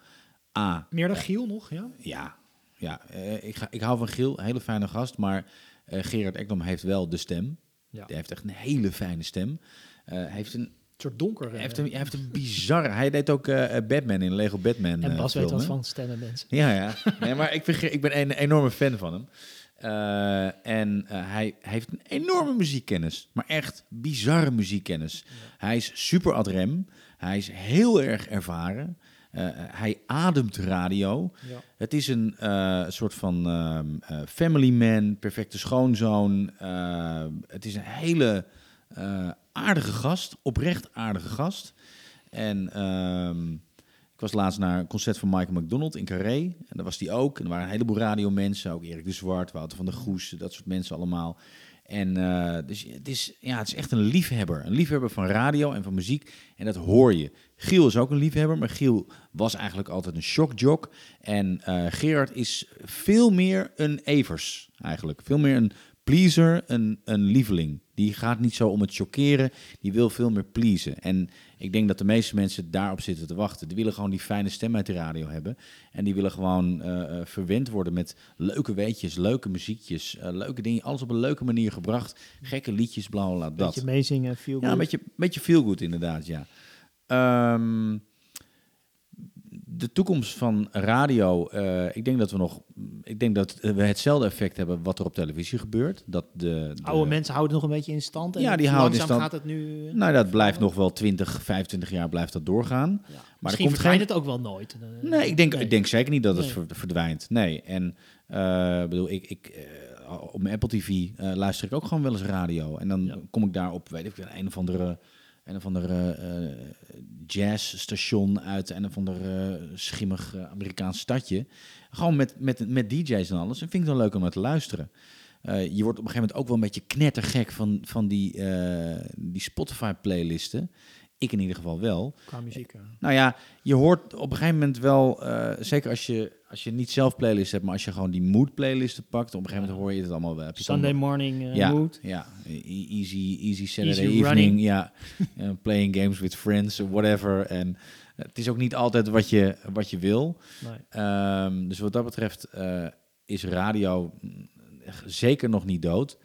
A, Meer dan Giel nog, ja? Ja, ja eh, ik, ga, ik hou van Giel, een hele fijne gast. Maar eh, Gerard Ekdom heeft wel de stem. Ja. Hij heeft echt een hele fijne stem. Eh, hij heeft een, soort donker. hij heeft een, hij heeft een bizarre... Hij deed ook Batman in Lego Batman en Bas weet wat van stemmen, mensen. Ja, ja. Nee, maar ik, vind, ik ben een enorme fan van hem. En hij, hij heeft een enorme muziekkennis. Maar echt bizarre muziekkennis. Hij is super ad rem. Hij is heel erg ervaren. Eh, hij ademt radio. Ja. Het is een eh, soort van ehm, eh, family man, perfecte schoonzoon. Eh, het is een hele eh, aardige gast, oprecht aardige gast. En ehm, ik was laatst naar een concert van Michael McDonald in Carré. En daar was die ook. En er waren een heleboel radiomensen, ook Erik de Zwart, Wouter van der Goes, dat soort mensen allemaal. En eh, dus het is, ja, het is echt een liefhebber. Een liefhebber van radio en van muziek. En dat hoor je. Giel is ook een liefhebber, maar Giel was eigenlijk altijd een shockjock. En eh, Gerard is veel meer een Evers eigenlijk. Veel meer een pleaser, een, een lieveling. Die gaat niet zo om het chockeren, die wil veel meer pleasen. En ik denk dat de meeste mensen daarop zitten te wachten. Die willen gewoon die fijne stem uit de radio hebben. En die willen gewoon eh, eh, verwend worden met leuke weetjes, leuke muziekjes, eh, leuke dingen. Alles op een beuke manier gebracht. Gekke liedjes, bla bla, bla, dat. Beetje meezingen, feel Ja, een beetje, beetje feel good inderdaad, ja. Ehm, de toekomst van radio, eh, ik denk dat we nog, ik denk dat we hetzelfde effect hebben wat er op televisie gebeurt. Dat de, de Oude mensen houden nog een beetje in stand. En Ja, die houden in stand. gaat het nu... eh, Nou, dat blijft nog wel 20, 25 jaar blijft dat doorgaan. ja. Maar Misschien komt verdwijnt geen. het ook wel nooit. Eh, Nee, ik denk, nee. ik denk zeker niet dat het Nee. verdwijnt. Nee, en eh, bedoel, ik, ik, op mijn Apple TV luister ik ook gewoon wel eens radio. En dan Ja. kom ik daar op, weet ik, een of andere, een of andere eh, jazzstation uit een of ander eh, schimmig Amerikaans stadje. Gewoon met, met, met DJ's en alles. En vind ik wel leuk om naar te luisteren. Je wordt op een gegeven moment ook wel een beetje knettergek van, van die, die Spotify-playlisten. Ik in ieder geval wel. Qua muziek. ja. Nou ja, je hoort op een gegeven moment wel, eh, zeker als je, als je niet zelf playlist hebt, maar als je gewoon die mood playlisten pakt, op een gegeven moment hoor je het allemaal wel. Heb je Sunday morning eh, ja, mood. ja, E- easy, easy Saturday Easy evening, running. ja, Eh, playing games with friends, whatever. En het is ook niet altijd wat je, wat je wil. Nee. Ehm, dus wat dat betreft eh, is radio mm, zeker nog niet dood.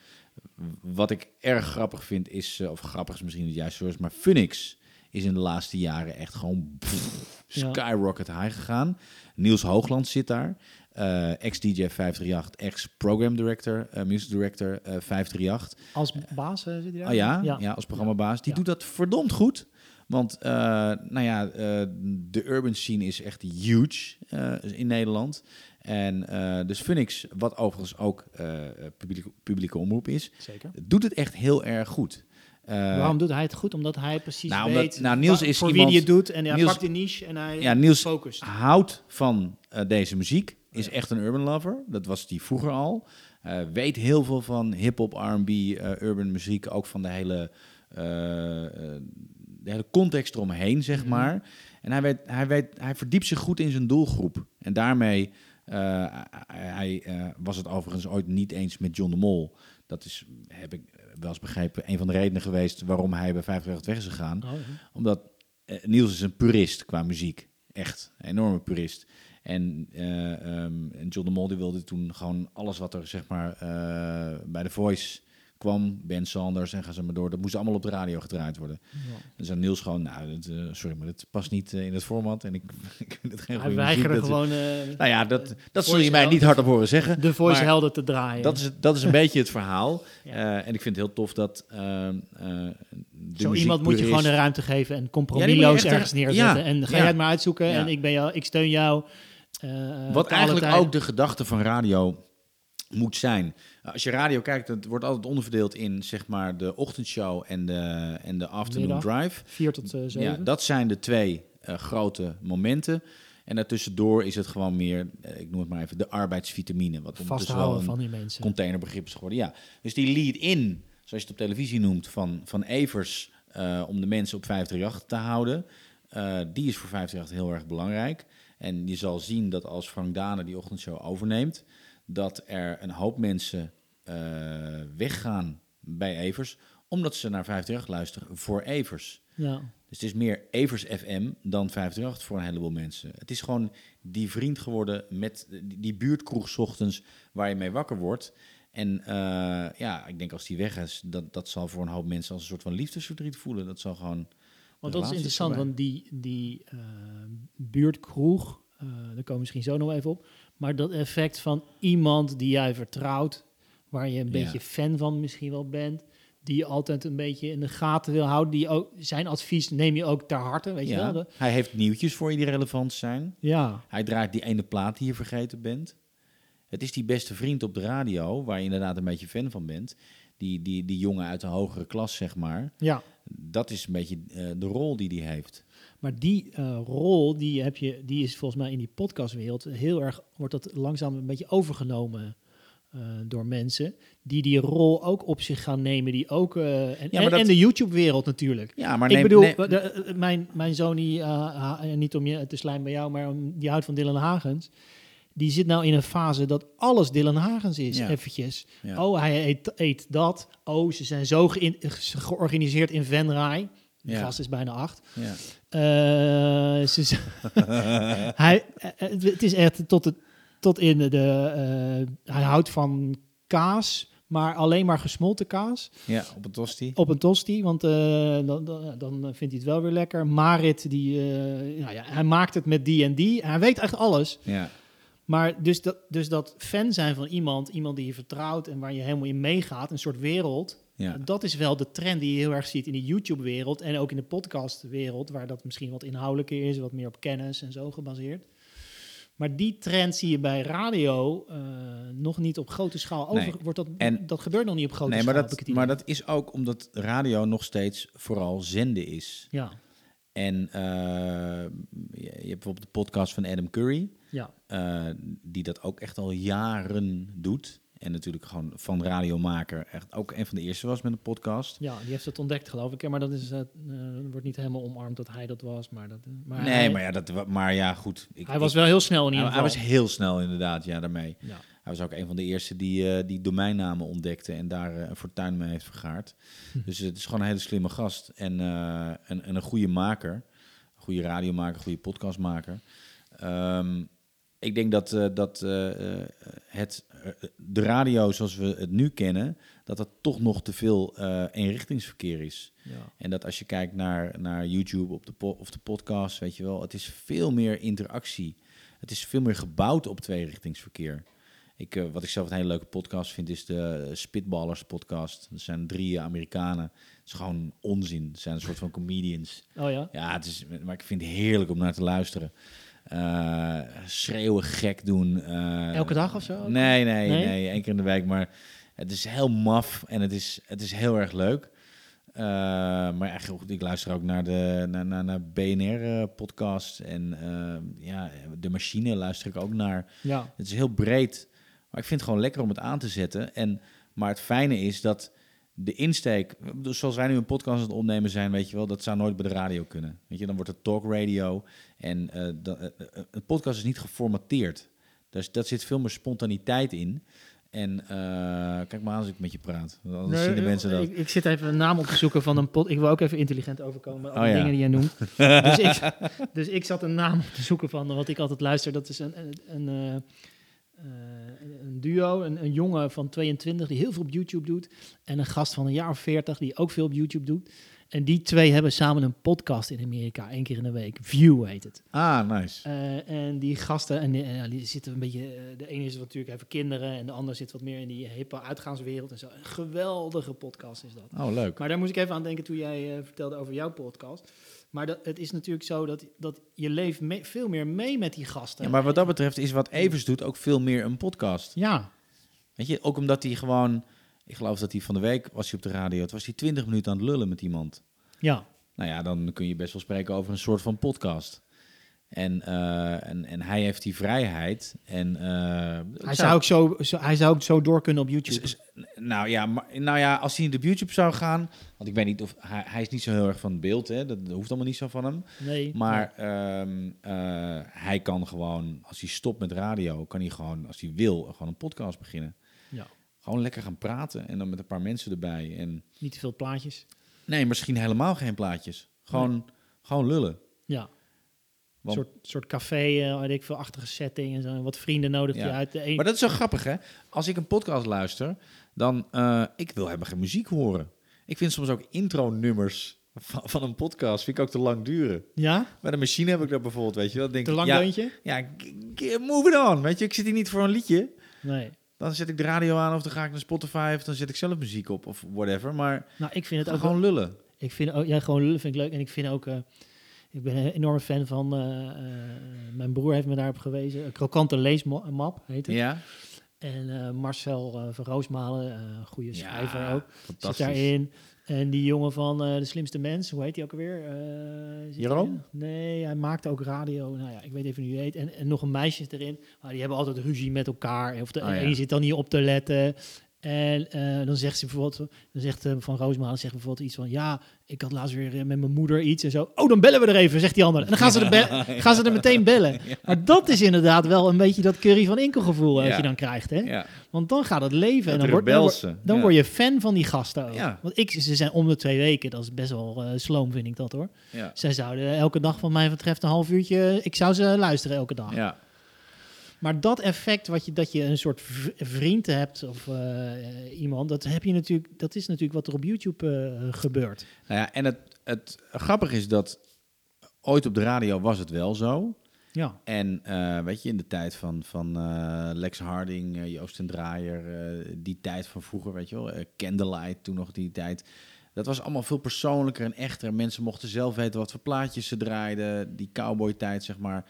Wat ik erg grappig vind is, of grappig is misschien het juiste woord, maar Phoenix is in de laatste jaren echt gewoon pff, skyrocket high gegaan. Niels Hoogland zit daar. eh, ex-DJ 538, ex-program director, eh, music director eh 538. Als baas eh, zit hij daar? Oh ja, Ja. ja. als programmabaas. Die Ja. doet dat verdomd goed. Want eh, nou ja, eh, de urban scene is echt huge eh, in Nederland. En eh dus Phoenix, wat overigens ook eh, publieke, publieke omroep is, Zeker. doet het echt heel erg goed. Eh, Waarom doet hij het goed? Omdat hij precies Nou, omdat- weet nou, Niels is voor iemand- wie hij het doet. En hij Niels- pakt de niche en hij Ja, Niels- focust. houdt van eh, deze muziek, is echt een urban lover. Dat was die vroeger al. Weet heel veel van hip-hop, RB, eh, urban muziek, ook van de hele, de hele context eromheen, zeg Mhm. maar. En hij, weet, hij, weet, hij verdiept zich goed in zijn doelgroep. En daarmee hij, was het overigens ooit niet eens met John de Mol. Dat is, heb ik wel eens begrepen, een van de redenen geweest waarom hij bij 538 weg is gegaan Oh, ja. omdat eh, Niels is een purist qua muziek. Echt, een enorme purist. En, eh, ehm, en John de Mol die wilde toen gewoon alles wat er zeg maar eh, bij The Voice kwam, Ben Sanders en ga ze maar door, dat moest allemaal op de radio gedraaid worden. Ja. Dan zei Niels gewoon, nou, dat, eh, sorry, maar dat past niet eh, in het format en ik, [LAUGHS] ik vind het geen Hij goede muziek. Dat- gewoon eh, nou ja, dat, dat zul je mij niet hardop horen zeggen. de voice helden te draaien. Dat is, dat is een [LAUGHS] beetje het verhaal. Ja. En ik vind het heel tof dat Zo iemand moet je gewoon de ruimte geven en compromisloos ergens er- neerzetten. en ga jij het maar uitzoeken en ik, ben jou, ik steun jou. Wat eigenlijk ook de gedachte van radio moet zijn. Als je radio kijkt, het wordt altijd onderverdeeld in zeg maar de ochtendshow en de, en de afternoon Middag. drive. Vier tot eh, zeven. Ja, dat zijn de twee eh, grote momenten. En daartussendoor is het gewoon meer, eh, ik noem het maar even, de arbeidsvitamine. Wat wel Vasthouden een van die mensen. containerbegrip is geworden. Ja. Dus die lead-in, zoals je het op televisie noemt, van, van Evers eh, om de mensen op 538 te houden, eh, die is voor 538 heel erg belangrijk. En je zal zien dat als Frank Dane die ochtendshow overneemt, dat er een hoop mensen eh, weggaan bij Evers, omdat ze naar 538 luisteren voor Evers. Ja. Dus het is meer Evers FM dan 538 voor een heleboel mensen. Het is gewoon die vriend geworden met die, die buurtkroeg 's ochtends waar je mee wakker wordt. En eh, ja, ik denk als die weg is, dat, dat zal voor een hoop mensen als een soort van liefdesverdriet voelen. Dat zal gewoon... Want dat is interessant, voorbij. want die, die eh, buurtkroeg, eh daar komen we misschien zo nog even op. Maar dat effect van iemand die jij vertrouwt, waar je een Ja. beetje fan van misschien wel bent, die je altijd een beetje in de gaten wil houden, die ook, zijn advies neem je ook ter harte, weet je wel? Hij heeft nieuwtjes voor je die relevant zijn. ja, Hij draait die ene plaat die je vergeten bent. Het is die beste vriend op de radio, waar je inderdaad een beetje fan van bent. Die, die, die jongen uit de hogere klas, zeg maar. ja. Dat is een beetje eh, de rol die hij heeft. Maar die eh, rol, die, heb je, die is volgens mij in die podcastwereld heel erg, wordt dat langzaam een beetje overgenomen eh, door mensen. Die die rol ook op zich gaan nemen. Die ook, eh, en, maar en, dat- en de YouTube-wereld natuurlijk. Ja, maar ik bedoel, neem- de- mijn, mijn zoon, die, niet om je te slijmen bij jou, maar om, die houdt van Dylan Hagens. Die zit nou in een fase dat alles Dylan Hagens is, Ja. eventjes. Ja. Oh, hij eet, eet dat. Oh, ze zijn zo ge- georganiseerd in Venray. Die Ja. gast is bijna acht. ja. Eh, ze [LAUGHS] hij, eh, het is echt tot, het, tot in de... eh, hij houdt van kaas, maar alleen maar gesmolten kaas ja, op een tosti. op een tosti, want eh, dan, dan, dan vindt hij het wel weer lekker. Marit, die, nou ja, hij maakt het met die en die. Hij weet echt alles. Ja. Maar dus dat, dus dat fan zijn van iemand, iemand die je vertrouwt en waar je helemaal in meegaat, een soort wereld, Ja. dat is wel de trend die je heel erg ziet in de YouTube-wereld en ook in de podcast-wereld, waar dat misschien wat inhoudelijker is, wat meer op kennis en zo gebaseerd. Maar die trend zie je bij radio eh, nog niet op grote schaal. Over, Nee. wordt dat, En- dat gebeurt nog niet op grote Nee, maar schaal. heb dat, maar dat is ook omdat radio nog steeds vooral zenden is. Ja, En eh, je je hebt bijvoorbeeld de podcast van Adam Curry, ja. eh, die dat ook echt al jaren doet. En natuurlijk gewoon van radiomaker echt ook een van de eerste was met een podcast. Ja, die heeft het ontdekt, geloof ik. Maar dat is, eh, wordt niet helemaal omarmd dat hij dat was. Maar, dat, eh, maar nee, hij, maar ja, dat, maar ja, goed. Ik, hij was ik- wel heel snel in hij, ieder hij geval. was heel snel inderdaad, ja, daarmee. ja. Hij was ook een van de eerste die, die domeinnamen ontdekte en daar een fortuin mee heeft vergaard. dus het is gewoon een hele slimme gast en, en, en een goede maker. Een goede radiomaker, een goede podcastmaker. Ehm, ik denk dat, eh, dat eh, eh, het, de radio zoals we het nu kennen, dat dat toch nog te veel eenrichtingsverkeer is. Ja. En dat als je kijkt naar, naar YouTube op de of de podcast, weet je wel, het is veel meer interactie. het is veel meer gebouwd op tweerichtingsverkeer. Ik, wat ik zelf een hele leuke podcast vind, is de Spitballers podcast. Dat zijn drie Amerikanen. Het is gewoon onzin. Het zijn een soort van comedians. Oh ja? Ja, het is, maar ik vind het heerlijk om naar te luisteren. Eh, schreeuwen, gek doen. eh, Elke dag of zo? Nee, nee, Nee? nee, één keer in de week. Maar het is heel maf en het is, het is heel erg leuk. Eh, maar goed, ik luister ook naar de naar, naar, naar BNR-podcast. en ja, de machine luister ik ook naar. Ja. Het is heel breed. Maar ik vind het gewoon lekker om het aan te zetten. En, maar het fijne is dat de insteek... Dus zoals wij nu een podcast aan het opnemen zijn, weet je wel... dat zou nooit bij de radio kunnen. Weet je, dan wordt het talk radio. En eh, een podcast is niet geformateerd. Dus dat zit veel meer spontaniteit in. En kijk maar aan als ik met je praat. Dan zien de mensen dat. Ik, ik zit even een naam op te zoeken van een pot. Ik wil ook even intelligent overkomen met alle Oh ja. dingen die jij noemt. [LAUGHS] dus, ik, dus ik zat een naam op te zoeken van wat ik altijd luister. Dat is een, een, een, een duo, een, een jongen van 22 die heel veel op YouTube doet. En een gast van een jaar of 40 die ook veel op YouTube doet. En die twee hebben samen een podcast in Amerika, één keer in de week. View heet het. Ah, nice. Eh, en die gasten, en die, eh, die zitten een beetje, eh, de ene is natuurlijk even kinderen en de ander zit wat meer in die hippe uitgaanswereld en zo. Een geweldige podcast is dat. Oh, leuk. Maar daar moest ik even aan denken toen jij eh, vertelde over jouw podcast. Maar dat, het is natuurlijk zo dat, dat je leeft me- veel meer mee met die gasten. Ja, maar wat dat betreft is wat Evers doet ook veel meer een podcast. Ja, Weet je, ook omdat hij gewoon... Ik geloof dat hij van de week was hij op de radio. Het was hij 20 minuten aan het lullen met iemand. ja, Nou ja, dan kun je best wel spreken over een soort van podcast. En, eh, en, en hij heeft die vrijheid. En, eh, hij zou, ook zo, zo, hij zou ook zo door kunnen op YouTube. is- nou, ja, maar, nou ja, als hij op YouTube zou gaan... Want ik weet niet of... Hij, hij is niet zo heel erg van het beeld, hè. Dat, dat hoeft allemaal niet zo van hem. nee, Maar ehm, eh, hij kan gewoon, als hij stopt met radio... kan hij gewoon, als hij wil, gewoon een podcast beginnen. ja, Gewoon lekker gaan praten en dan met een paar mensen erbij. En niet te veel plaatjes. nee, misschien helemaal geen plaatjes. Gewoon, gewoon lullen. Ja, een soort, soort café, eh, weet ik veel, achtige setting en zo. Wat vrienden nodig je Ja. uit. De een, Maar dat is zo grappig, hè? Als ik een podcast luister, dan... eh ik wil helemaal geen muziek horen. Ik vind soms ook intro-nummers van, van een podcast... vind ik ook te lang duren. ja, Bij de machine heb ik dat bijvoorbeeld, weet je wel. Denk te lang ja, deuntje? Ja, move it on, weet je. Ik zit hier niet voor een liedje. Nee. Dan zet ik de radio aan of dan ga ik naar Spotify... of dan zet ik zelf muziek op of whatever. Maar Nou, ik vind het ook gewoon lullen. Ik vind ook, ja, gewoon lullen vind ik leuk. En ik vind ook, eh, ik ben een enorme fan van, eh, eh, mijn broer heeft me daarop gewezen. Krokante leesmap heet het. Ja? En eh, Marcel van Roosmalen, goede schrijver Ja, ook, zit daarin. En die jongen van De Slimste Mens, hoe heet die ook alweer? Zit Jeroen? Nee, hij maakte ook radio. Nou ja, ik weet even niet hoe hij heet. En, en nog een meisje erin. Maar die hebben altijd ruzie met elkaar. Of de Oh, ja. een zit dan niet op te letten. En eh, dan zegt ze bijvoorbeeld, dan zegt eh, Van Roosmalen zegt bijvoorbeeld iets van, ja, ik had laatst weer eh, met mijn moeder iets en zo. Oh, dan bellen we er even, zegt die ander. En dan gaan ze er, [LAUGHS] gaan ze er meteen bellen. Maar dat is inderdaad wel een beetje dat curry van Inkel gevoel Ja. dat je dan krijgt, hè? Want dan gaat het leven en dan, word- dan word je fan van die gasten ook. Want ik, ze zijn om de twee weken, dat is best wel eh, sloom, vind ik dat hoor. Zij zouden elke dag, van mij betreft, een half uurtje, ik zou ze luisteren elke dag. Ja. Maar dat effect, wat je, dat je een soort vriend hebt of eh, iemand, dat, heb je natuurlijk, dat is natuurlijk wat er op YouTube eh, gebeurt. Nou ja, en het, het grappige is dat ooit op de radio was het wel zo. Ja, En eh, weet je, in de tijd van, van eh, Lex Harding, eh, Joost en Draaier, eh, die tijd van vroeger, weet je wel, eh, Candlelight, toen nog die tijd. Dat was allemaal veel persoonlijker en echter. Mensen mochten zelf weten wat voor plaatjes ze draaiden. Die cowboy-tijd, zeg maar.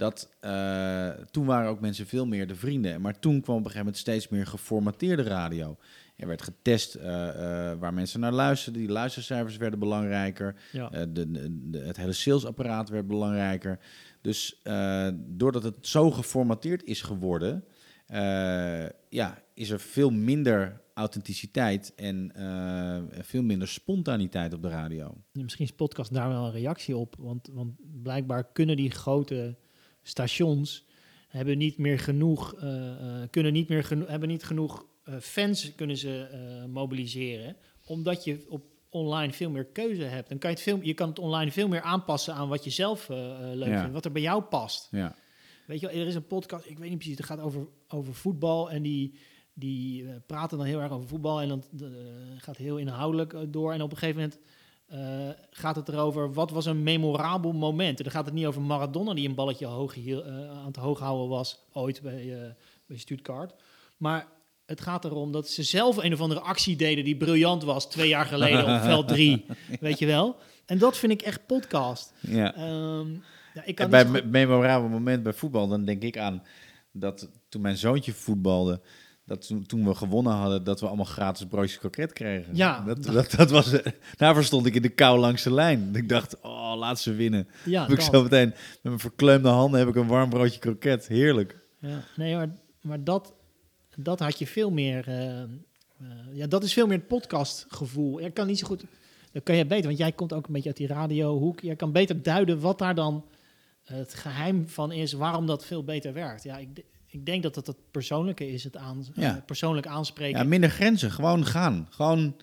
Dat, eh, toen waren ook mensen veel meer de vrienden. Maar toen kwam op een gegeven moment steeds meer geformateerde radio. Er werd getest eh, eh, waar mensen naar luisterden. Die luistercijfers werden belangrijker. ja. De, het hele salesapparaat werd belangrijker. Dus doordat het zo geformateerd is geworden, ja, is er veel minder authenticiteit en veel minder spontaniteit op de radio. Misschien is podcast daar wel een reactie op. Want, want blijkbaar kunnen die grote stations hebben niet meer genoeg, eh, eh, kunnen niet meer geno- hebben niet genoeg eh, fans kunnen ze mobiliseren. Omdat je op online veel meer keuze hebt. Dan kan je, het veel, je kan het online veel meer aanpassen aan wat je zelf leuk Ja. vindt, wat er bij jou past. Ja, Weet je wel, er is een podcast, ik weet niet precies, het gaat over, over voetbal en die, die praten dan heel erg over voetbal en dan gaat heel inhoudelijk door. En op een gegeven moment eh, gaat het erover wat was een memorabel moment. En dan gaat het niet over Maradona die een balletje hoog eh, aan het hoog houden was ooit bij, eh bij Stuttgart. Maar het gaat erom dat ze zelf een of andere actie deden die briljant was twee jaar geleden op veld 3. [LAUGHS] Weet je wel? En dat vind ik echt podcast. Ja. Ehm, ja, ik kan bij zo een memorabel moment bij voetbal, dan denk ik aan dat toen mijn zoontje voetbalde, dat toen, we gewonnen hadden, dat we allemaal gratis broodjes kroket kregen. Ja. Dat, dat, dat was, daarvoor stond ik in de kou langs de lijn. Ik dacht, oh, laat ze winnen. ja, heb ik zo meteen met mijn verkleumde handen heb ik een warm broodje kroket. Heerlijk. Ja, nee, maar, maar dat, dat had je veel meer. eh, eh, ja, dat is veel meer het podcastgevoel. Ik kan niet zo goed. Dat kan je beter, want jij komt ook een beetje uit die radiohoek. Jij kan beter duiden wat daar dan het geheim van is, waarom dat veel beter werkt. Ja, ik, ik denk dat het het persoonlijke is, het aan, Ja. eh, persoonlijk aanspreken. Ja, minder grenzen. Gewoon gaan. Gewoon,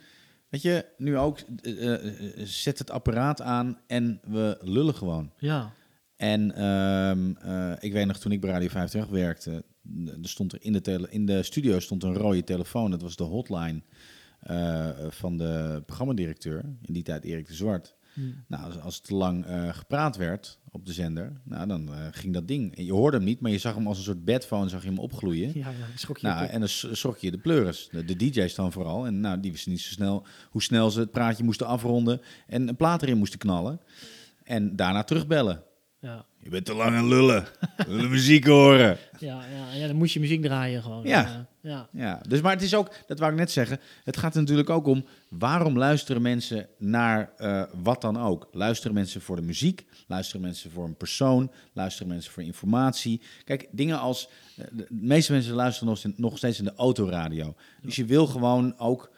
weet je, nu ook, eh, eh, zet het apparaat aan en we lullen gewoon. ja. En ehm, eh, ik weet nog, toen ik bij Radio 50 werkte, er stond er in de, tele, in de studio stond een rode telefoon. Dat was de hotline van de programmadirecteur, in die tijd Erik de Zwart. Hm. Nou, als, als te lang eh, gepraat werd op de zender, nou, dan eh, ging dat ding. En je hoorde hem niet, maar je zag hem als een soort bedphone, zag je hem opgloeien. Ja, ja, schrok je Nou, en dan schrok je de pleuris. De, de DJ's dan vooral. En nou, die wisten niet zo snel hoe snel ze het praatje moesten afronden en een plaat erin moesten knallen. En daarna terugbellen. Ja. Je bent te lang aan lullen. We muziek horen. Ja, ja, ja, dan moest je muziek draaien gewoon. Ja. Ja. Ja, dus maar het is ook, dat wou ik net zeggen, het gaat natuurlijk ook om waarom luisteren mensen naar eh, wat dan ook. Luisteren mensen voor de muziek, luisteren mensen voor een persoon, luisteren mensen voor informatie. Kijk, dingen als, eh, de meeste mensen luisteren nog, steeds- nog steeds in de autoradio. Dus je wil gewoon ook,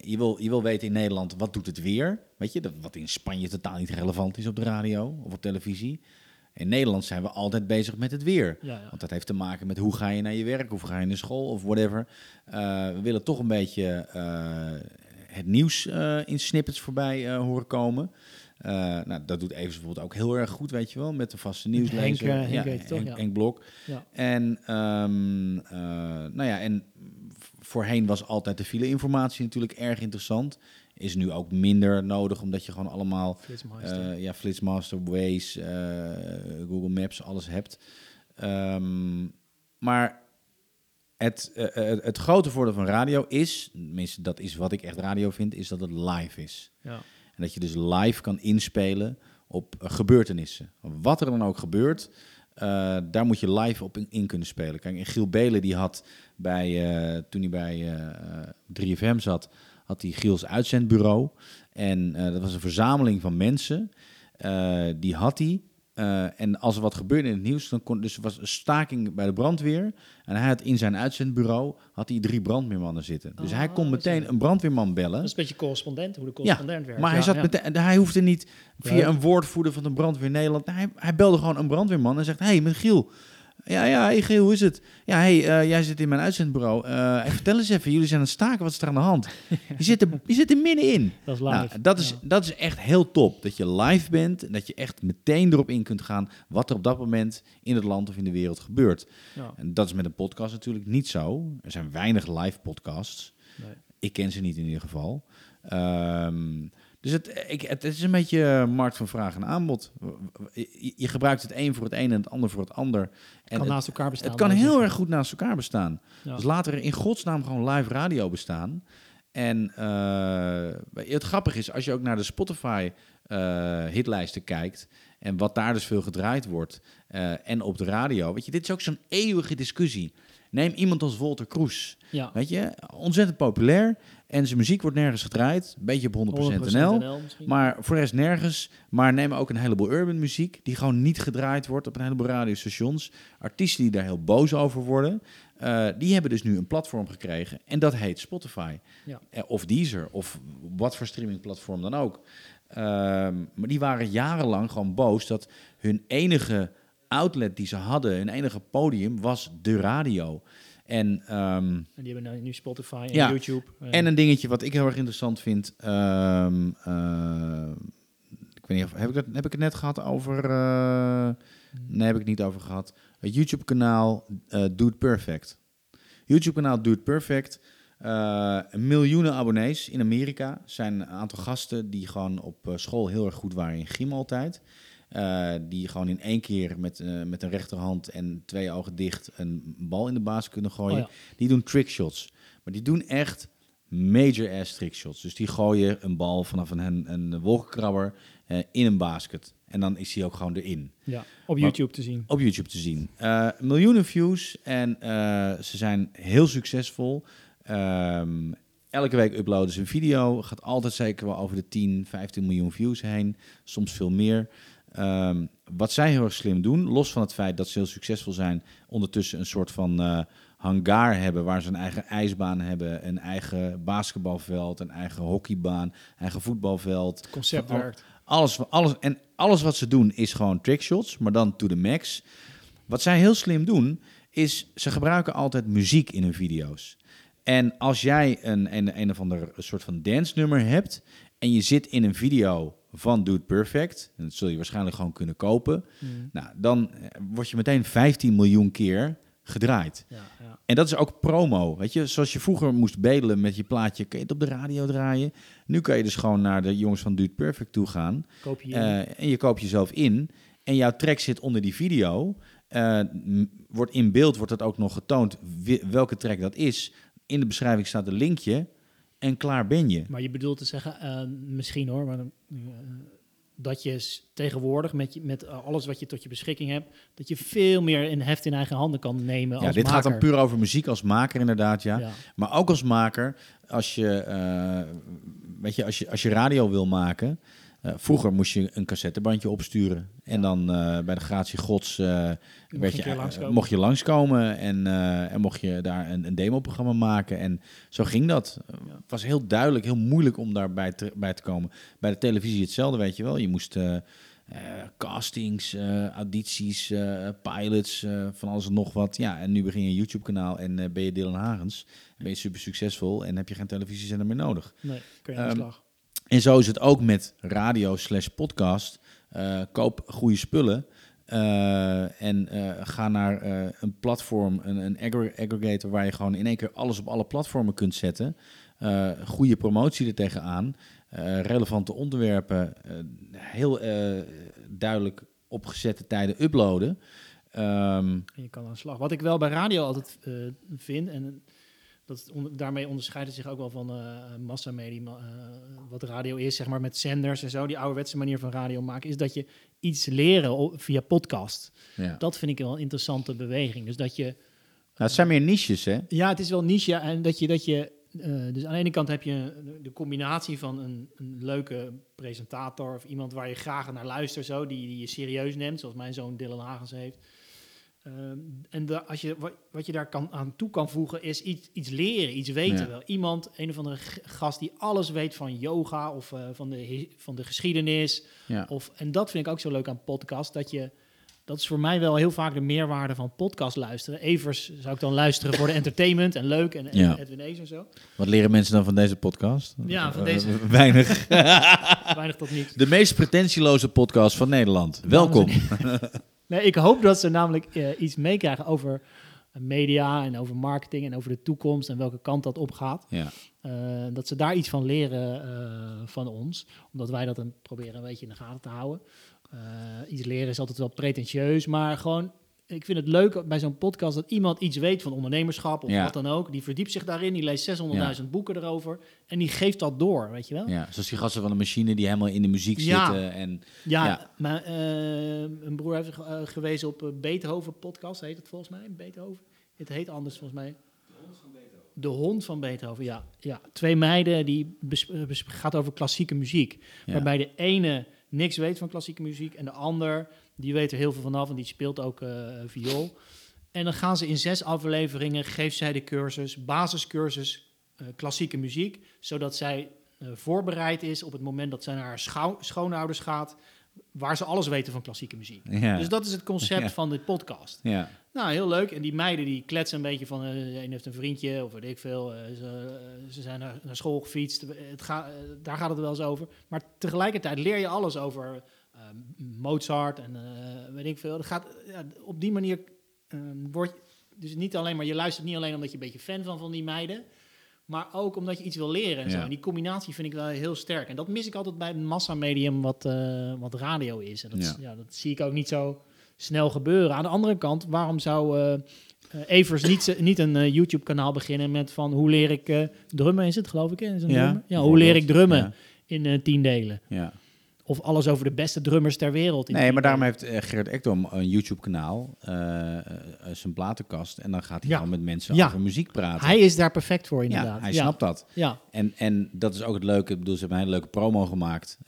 je, wil, je wil weten in Nederland, wat doet het weer? Weet je, dat, wat in Spanje totaal niet relevant is op de radio of op televisie. In Nederland zijn we altijd bezig met het weer. Ja, ja. Want dat heeft te maken met hoe ga je naar je werk, of ga je naar school of whatever. Eh, we willen toch een beetje eh, het nieuws eh, in snippets voorbij eh, horen komen. Eh, nou, dat doet Evers bijvoorbeeld ook heel erg goed, weet je wel, met de vaste nieuwslezer. Henk, eh, Henk heet het toch, Henk- ja. Henk Blok. Ja. En, eh, nou ja, en voorheen was altijd de file-informatie natuurlijk erg interessant. Is nu ook minder nodig, omdat je gewoon allemaal Flitsmeister. eh, ja, Flitsmaster, Waze, eh, Google Maps, alles hebt. Ehm, maar het, eh, eh, het grote voordeel van radio is, tenminste dat is wat ik echt radio vind, is dat het live is. ja. En dat je dus live kan inspelen op gebeurtenissen. Wat er dan ook gebeurt, eh, daar moet je live op in, kunnen spelen. Kijk, Giel Belen die had bij, eh, toen hij bij eh, 3FM zat, had hij Giels uitzendbureau. En eh, dat was een verzameling van mensen. Eh, die had hij. Eh, en als er wat gebeurde in het nieuws, dan kon dus er was een staking bij de brandweer. En hij had in zijn uitzendbureau had hij drie brandweermannen zitten. Dus Ah, hij kon zo. meteen een brandweerman bellen. Dat is een beetje correspondent, hoe de correspondent werkt. Maar hij, Ja, zat ja. meteen, hij hoefde niet via Ja. een woordvoerder van de brandweer Nederland. Hij, hij belde gewoon een brandweerman en zegt: Hey, met Giel. Ja, ja, hey hoe is het? Ja, hey, eh, jij zit in mijn uitzendbureau. Hey, vertel eens even, jullie zijn aan het staken, wat is er aan de hand? [LAUGHS] Je zit er, je zit er middenin. Dat is live. Nou, dat, is, Ja. dat is echt heel top. Dat je live bent en dat je echt meteen erop in kunt gaan wat er op dat moment in het land of in de wereld gebeurt. Ja. En dat is met een podcast natuurlijk niet zo. Er zijn weinig live podcasts. Nee. Ik ken ze niet in ieder geval. Ehm, dus het, ik, het is een beetje eh, markt van vraag en aanbod. Je, je gebruikt het een voor het een en het ander voor het ander. En kan het, naast elkaar bestaan. het kan heel zeggen. erg goed naast elkaar bestaan. Ja. Dus later in godsnaam gewoon live radio bestaan. En eh, het grappige is, als je ook naar de Spotify eh, hitlijsten kijkt... en wat daar dus veel gedraaid wordt en op de radio... Weet je, dit is ook zo'n eeuwige discussie. Neem iemand als Walter Kroes. Ja. Weet je, ontzettend populair. En zijn muziek wordt nergens gedraaid. Een beetje op 100%, 100% NL. Maar voor de rest nergens. Maar neem ook een heleboel urban muziek. Die gewoon niet gedraaid wordt op een heleboel radiostations. Artiesten die daar heel boos over worden. eh, die hebben dus nu een platform gekregen. En dat heet Spotify. Ja. Eh, Of Deezer. Of wat voor streamingplatform dan ook. Ehm, maar die waren jarenlang gewoon boos dat hun enige outlet die ze hadden, hun enige podium, was de radio. En, ehm, En die hebben nu Spotify en Ja. YouTube. eh, en een dingetje wat ik heel erg interessant vind. ehm, eh, ik weet niet of heb ik, dat, heb ik het net gehad over. eh, nee, heb ik het niet over gehad. Het YouTube-kanaal Doe It Perfect. YouTube-kanaal Doe It Perfect. Miljoenen abonnees in Amerika. zijn een aantal gasten die gewoon op school heel erg goed waren in gym altijd. Eh, die gewoon in één keer met, eh, met een rechterhand en twee ogen dicht een bal in de baas kunnen gooien. Oh ja. Die doen trickshots. Maar die doen echt major ass trickshots. Dus die gooien een bal vanaf een, een wolkenkrabber eh, in een basket. En dan is hij ook gewoon erin. Ja, op Maar- YouTube te zien. Op YouTube te zien. Miljoenen views en ze zijn heel succesvol. Ehm, elke week uploaden ze een video. Gaat altijd zeker wel over de 10, 15 miljoen views heen. Soms veel meer. Ehm, wat zij heel erg slim doen, los van het feit dat ze heel succesvol zijn, ondertussen een soort van eh hangar hebben waar ze een eigen ijsbaan hebben, een eigen basketbalveld, een eigen hockeybaan, eigen voetbalveld. Het concept werkt. Alles, alles, en alles wat ze doen is gewoon trickshots, maar dan to the max. Wat zij heel slim doen, is ze gebruiken altijd muziek in hun video's. En als jij een, een, een of ander soort van dance nummer hebt en je zit in een video van Dude Perfect, en dat zul je waarschijnlijk gewoon kunnen kopen, Mm. nou, dan eh, word je meteen 15 miljoen keer gedraaid. Ja, ja. En dat is ook promo. Weet je, zoals je vroeger moest bedelen met je plaatje, kun je het op de radio draaien. Nu kan je dus gewoon naar de jongens van Dude Perfect toe gaan. Koop je eh, en je koopt jezelf in. En jouw track zit onder die video. Eh, wordt in beeld wordt dat ook nog getoond welke track dat is. In de beschrijving staat een linkje. En klaar ben je. Maar je bedoelt te zeggen, eh, misschien hoor, maar eh, dat je tegenwoordig met, je, met eh, alles wat je tot je beschikking hebt, dat je veel meer in heft in eigen handen kan nemen. Ja, als dit gaat dan puur over muziek als maker inderdaad, ja. Ja. Maar ook als maker, als je, weet je, als je, als je radio wil maken. Eh, vroeger moest je een cassettebandje opsturen. En dan eh, bij de gratie gods eh, werd je langskomen. mocht je langskomen. En, en mocht je daar een, een demoprogramma maken. En zo ging dat. Ja. Het was heel duidelijk, heel moeilijk om daarbij te, bij te komen. Bij de televisie hetzelfde, weet je wel. Je moest... castings, audities, pilots, van alles en nog wat. Ja, en nu begin je een YouTube-kanaal en ben je Dylan Hagens. Ben je super succesvol en heb je geen televisiezender meer nodig. Nee, kun je aan de Ehm, slag. En zo is het ook met radio slash podcast. Eh, koop goede spullen. eh, en eh, ga naar een platform, een, een aggr- aggregator... waar je gewoon in één keer alles op alle platformen kunt zetten. Goede promotie er tegenaan. relevante onderwerpen. heel duidelijk opgezette tijden uploaden. Ehm, je kan aan de slag. Wat ik wel bij radio altijd vind, en dat daarmee onderscheidt het zich ook wel van eh massamedia, ma- eh, wat radio is, zeg maar met zenders en zo, die ouderwetse manier van radio maken, is dat je iets leren via podcast. ja. Dat vind ik wel een interessante beweging. Dus dat je, Nou, het zijn meer niches, hè? ja, het is wel niche ja, en dat je, dat je eh, dus aan de ene kant heb je de- de combinatie van een, een leuke presentator of iemand waar je graag naar luistert, zo, die, die je serieus neemt, zoals mijn zoon Dylan Hagens heeft. Ehm, en als je, wat, wat je daar kan, aan toe kan voegen, is iets, iets leren, iets weten Ja. wel. Iemand, een of andere gast die alles weet van yoga of eh, van, de, van de geschiedenis. Ja. Of, en dat vind ik ook zo leuk aan podcast, dat je... Dat is voor mij wel heel vaak de meerwaarde van podcast luisteren. Evers zou ik dan luisteren voor de entertainment en leuk en, Ja. Edwin Ees en zo. Wat leren mensen dan van deze podcast? Ja, van Eh, deze. [LAUGHS] weinig. [LAUGHS] Weinig tot niets. De meest pretentieloze podcast van Nederland. Welkom. [LAUGHS] Nee, ik hoop dat ze namelijk eh, iets meekrijgen over media en over marketing en over de toekomst en welke kant dat op gaat. Ja. Eh, dat ze daar iets van leren eh, van ons, omdat wij dat dan proberen een beetje in de gaten te houden. Iets leren is altijd wel pretentieus, maar gewoon, ik vind het leuk bij zo'n podcast dat iemand iets weet van ondernemerschap of Ja. wat dan ook. Die verdiept zich daarin, die leest 600.000 boeken erover en die geeft dat door, weet je wel? ja, zoals die gasten van de machine die helemaal in de muziek Ja. zitten. En, Ja, Ja. maar eh, een broer heeft eh, gewezen op een Beethoven podcast, heet het volgens mij, Beethoven. Het heet anders volgens mij. De hond van Beethoven, ja. ja. Twee meiden die eh, gaat over klassieke muziek. Waarbij de ene niks weet van klassieke muziek en de ander die weet er heel veel vanaf en die speelt ook eh, viool. En dan gaan ze in zes afleveringen, geeft zij de cursus, basiscursus eh, klassieke muziek, zodat zij eh, voorbereid is op het moment dat zij naar haar schou- schoonouders gaat, waar ze alles weten van klassieke muziek. ja. Dus dat is het concept Ja. van dit podcast. ja. Nou, heel leuk. En die meiden die kletsen een beetje van, de een heeft een vriendje of weet ik veel. ze, ze zijn naar, naar school gefietst. Het ga, daar gaat het wel eens over. Maar tegelijkertijd leer je alles over Mozart en eh, weet ik veel. Dat gaat, ja, op die manier eh, word je... Dus niet alleen maar, je luistert niet alleen omdat je een beetje fan van van die meiden... Maar ook omdat je iets wil leren en zo. Ja. En die combinatie vind ik wel heel sterk. En dat mis ik altijd bij een massamedium wat, eh, wat radio is. En dat, Ja. ja, dat zie ik ook niet zo snel gebeuren. Aan de andere kant, waarom zou eh, eh, Evers niet, niet een eh, YouTube-kanaal beginnen met van hoe leer ik eh, drummen, is het geloof ik? Is het drummer? ja hoe leer ik drummen Ja, in eh, tien delen? ja. Of alles over de beste drummers ter wereld. In Nee, maar daarom heeft eh, Gerrit Ekdom een YouTube-kanaal, eh, eh, zijn platenkast. En dan gaat hij Ja. gewoon met mensen Ja. over muziek praten. Hij is daar perfect voor, ja, inderdaad. hij ja. snapt dat. Ja, En, en dat is ook het leuke. Ik bedoel, ze hebben een hele leuke promo gemaakt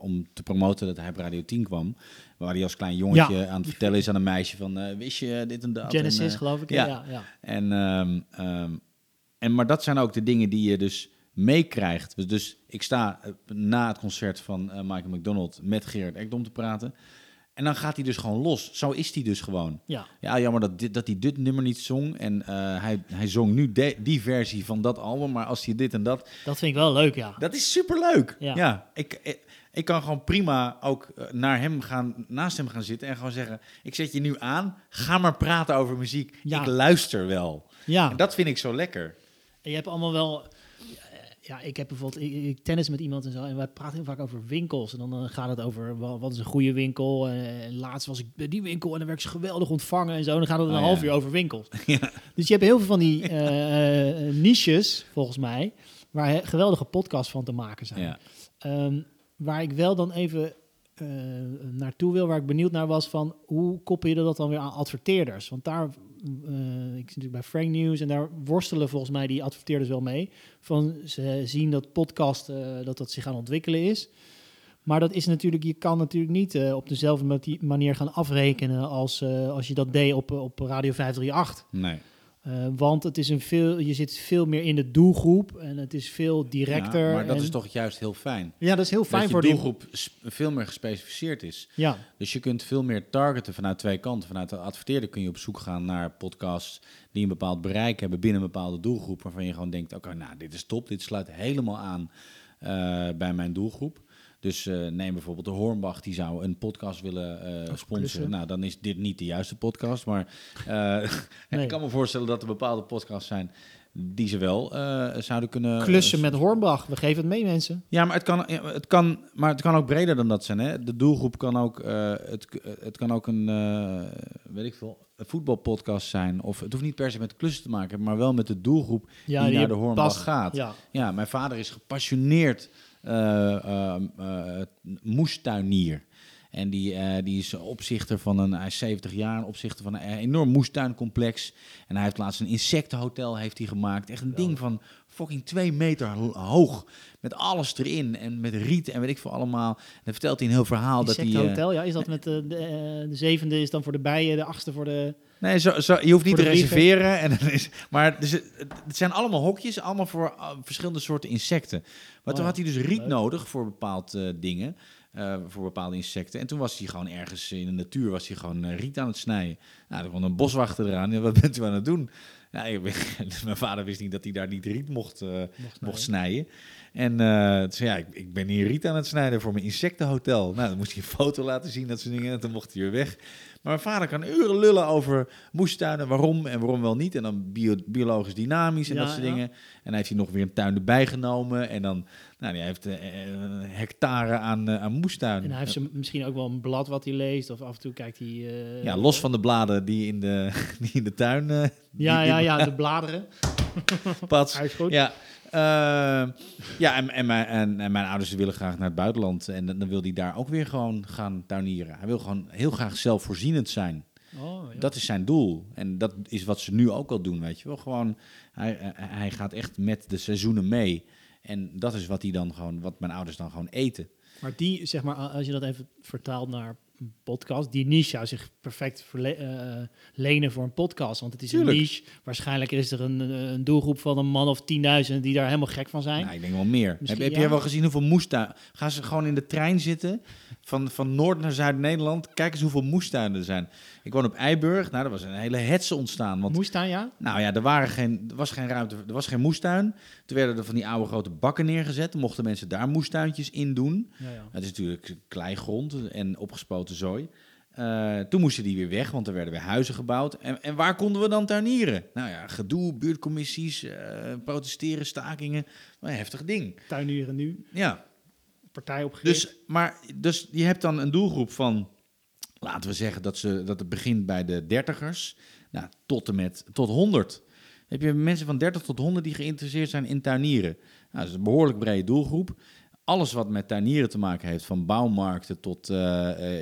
om te promoten dat hij op Radio 10 kwam. Waar hij als klein jongetje aan het vertellen is aan een meisje van, wist je dit en dat? Genesis en, geloof ik. ja. Ja, ja, ja. En, ehm, ehm, en, maar dat zijn ook de dingen die je dus meekrijgt. Dus, dus ik sta eh, na het concert van eh, Michael McDonald met Gerard Ekdom te praten. En dan gaat hij dus gewoon los. Zo is hij dus gewoon. ja. Ja, jammer dat, dit, dat hij dit nummer niet zong. En eh, hij, hij zong nu de- die versie van dat album. Maar als hij dit en dat... Dat vind ik wel leuk, ja. Dat is superleuk. Ja. Ja, ik, ik, ik kan gewoon prima ook naar hem gaan, naast hem gaan zitten en gewoon zeggen... Ik zet je nu aan, ga maar praten over muziek. Ja. Ik luister wel. Ja, En dat vind ik zo lekker. en je hebt allemaal wel... Ja, ik heb bijvoorbeeld... Ik, ik tennis met iemand en zo. En wij praten heel vaak over winkels. En dan gaat het over wat is een goede winkel. Eh, En laatst was ik bij die winkel en dan werd ik ze geweldig ontvangen en zo. En dan gaat het een Oh, half ja. uur over winkels. [LAUGHS] Ja. Dus je hebt heel veel van die [LAUGHS] eh, eh, niches, volgens mij... waar geweldige podcasts van te maken zijn. Ja. Ehm, waar ik wel dan even naartoe wil, waar ik benieuwd naar was van hoe koppel je dat dan weer aan adverteerders? Want daar, eh, ik zit bij Frank News en daar worstelen volgens mij die adverteerders wel mee. Van ze zien dat podcast eh, dat dat zich aan ontwikkelen is. Maar dat is natuurlijk, je kan natuurlijk niet eh, op dezelfde manier gaan afrekenen als, als je dat deed op, op Radio 538. Nee. Eh, want het is een veel, je zit veel meer in de doelgroep en het is veel directer. Ja, maar dat en- is toch juist heel fijn. Ja, dat is heel fijn dat voor die doelgroep veel meer gespecificeerd is. Ja, Dus je kunt veel meer targeten vanuit twee kanten. Vanuit de adverteerder kun je op zoek gaan naar podcasts die een bepaald bereik hebben binnen een bepaalde doelgroep. Waarvan je gewoon denkt, oké, nou, dit is top. Dit sluit helemaal aan eh, bij mijn doelgroep. Dus eh, neem bijvoorbeeld de Hornbach, die zou een podcast willen Of sponsoren. Nou, dan is dit niet de juiste podcast. Maar eh, [LAUGHS] Nee. ik kan me voorstellen dat er bepaalde podcasts zijn die ze wel zouden kunnen... klussen met Hornbach. We geven het mee, mensen. ja, maar het kan, het kan, maar het kan ook breder dan dat zijn. Hè? De doelgroep kan ook, het, het kan ook een, weet ik veel, een voetbalpodcast zijn. Of het hoeft niet per se met klussen te maken, maar wel met de doelgroep Ja, die naar de Hornbach past. gaat. Ja. Ja, mijn vader is gepassioneerd moestuinier. En die, eh, die is opzichter van een, hij is 70 jaar, opzichter van een enorm moestuincomplex. En hij heeft laatst een insectenhotel heeft hij gemaakt. Echt een ding van fucking twee meter ho- hoog. Met alles erin en met riet en weet ik veel allemaal. En dan vertelt hij een heel verhaal dat hij... eh, Insectenhotel, ja. Is dat met de, de, eh, de zevende is dan voor de bijen, de achtste voor de... Nee, zo, zo, je hoeft niet te reserveren. En dan is, maar dus, het zijn allemaal hokjes, allemaal voor uh, verschillende soorten insecten. Maar Oh toen ja, had hij dus riet nodig voor bepaalde dingen, eh, voor bepaalde insecten. En toen was hij gewoon ergens in de natuur, was hij gewoon eh, riet aan het snijden. Nou, er kwam een boswachter eraan. Ja, wat bent u aan het doen? Nou, [LAUGHS] mijn vader wist niet dat hij daar niet riet mocht, eh, mocht snijden. En zei ja, ik, ik ben hier riet aan het snijden voor mijn insectenhotel. Nou, dan moest hij een foto laten zien, dat soort dingen. En toen mocht hij weer weg. Maar mijn vader kan uren lullen over moestuinen, waarom en waarom wel niet. En dan bio- biologisch dynamisch en Ja, dat soort ja. dingen. En hij heeft hij nog weer een tuin erbij genomen. En dan, nou, hij heeft eh, hectare aan, eh, aan moestuin. En hij heeft ze misschien ook wel een blad wat hij leest. Of af en toe kijkt hij... ja, los van de bladen die in de, [LAUGHS] die in de tuin... Ja, die- ja, [LAUGHS] die ja, de bladeren. [LAUGHS] pats. Hij is goed. Ja, eh, ja en, en, mijn, en, en mijn ouders willen graag naar het buitenland. En dan, dan wil hij daar ook weer gewoon gaan tuinieren. Hij wil gewoon heel graag zelfvoorzienend zijn. Oh, ja. Dat is zijn doel. En dat is wat ze nu ook al doen, weet je wel. Gewoon, hij, hij- gaat echt met de seizoenen mee. En dat is wat hij dan gewoon, wat mijn ouders dan gewoon eten. Maar die, zeg maar, als je dat even vertaalt naar podcast, die niche zou zich perfect eh, lenen voor een podcast. Want het is Tuurlijk. een niche. Waarschijnlijk is er een, een doelgroep van een man of 10.000 die daar helemaal gek van zijn. Nou, ik denk wel meer. Heb, heb ja. jij wel gezien hoeveel moestuin... Gaan ze gewoon in de trein zitten van, van Noord naar Zuid-Nederland. Kijk eens hoeveel moestuinen er zijn. Ik woon op Eiburg. Nou, er was een hele hetze ontstaan. Want Moestuin, ja? Nou ja, er, waren geen, er was geen ruimte, er was geen moestuin. Toen werden er van die oude grote bakken neergezet. Mochten mensen daar moestuintjes in doen. Ja, ja. Het is natuurlijk kleigrond en opgespoten zooi. Eh, toen moesten die weer weg, want er werden weer huizen gebouwd. En, en waar konden we dan tuinieren? Nou ja, gedoe, buurtcommissies, eh, protesteren, stakingen. Een heftig ding. Tuinieren nu, Ja, partij opgericht. dus, maar, dus je hebt dan een doelgroep van, laten we zeggen dat, ze, dat het begint bij de dertigers, nou, tot en met tot 100. Heb je mensen van 30 tot 100 die geïnteresseerd zijn in tuinieren. Nou, dat is een behoorlijk brede doelgroep. Alles wat met tuinieren te maken heeft, van bouwmarkten tot, eh,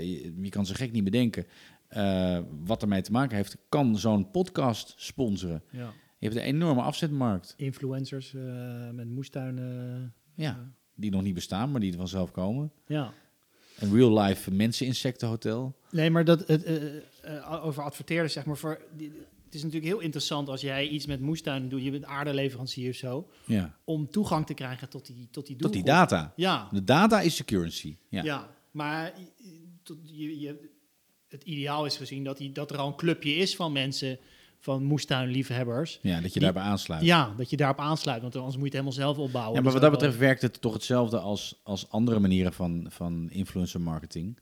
je, je kan ze gek niet bedenken, eh, wat ermee te maken heeft, kan zo'n podcast sponsoren. ja. Je hebt een enorme afzetmarkt. Influencers met moestuinen. Ja, die nog niet bestaan, maar die er vanzelf komen. ja. Een real-life mensen-insectenhotel. Nee, maar dat, het, eh, eh, over adverteerders, zeg maar. Voor, die- het is natuurlijk heel interessant als jij iets met moestuinen doet. Je bent aardeleverancier of zo. Ja. Om toegang te krijgen tot die, tot die Tot die data. Ja, De data is de currency. Ja. ja. maar eh, tot, je, je, het ideaal is gezien dat, die, dat er al een clubje is van mensen, van moestuinliefhebbers. Ja, dat je daarbij aansluit. Ja, dat je daarop aansluit, want anders moet je het helemaal zelf opbouwen. Ja, maar Dus wat dat betreft werkt het toch hetzelfde als, als andere manieren van, van influencer marketing.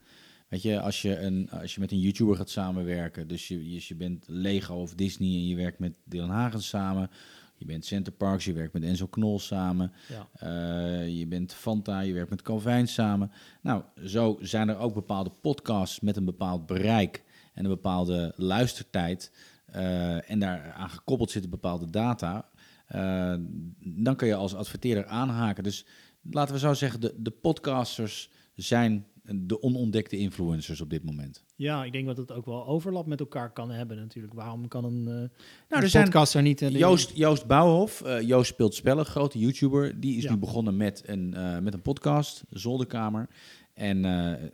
Weet je, als je, een, als je met een YouTuber gaat samenwerken, dus je, je, je bent Lego of Disney en je werkt met Dylan Hagen samen. Je bent Center Parks, je werkt met Enzo Knol samen. Ja. Eh, je bent Fanta, je werkt met Calvijn samen. Nou, zo zijn er ook bepaalde podcasts met een bepaald bereik en een bepaalde luistertijd. Eh, en daaraan gekoppeld zitten bepaalde data. Eh, dan kun je als adverteerder aanhaken. Dus laten we zo zeggen, de, de podcasters zijn de onontdekte influencers op dit moment. Ja, ik denk dat het ook wel overlap met elkaar kan hebben natuurlijk. Waarom kan een, eh Nou, een er zijn podcaster niet... Joost, Joost Bouwhof, eh, Joost speelt spellen, grote YouTuber. Die is Ja. nu begonnen met een, met een podcast, Zolderkamer. En,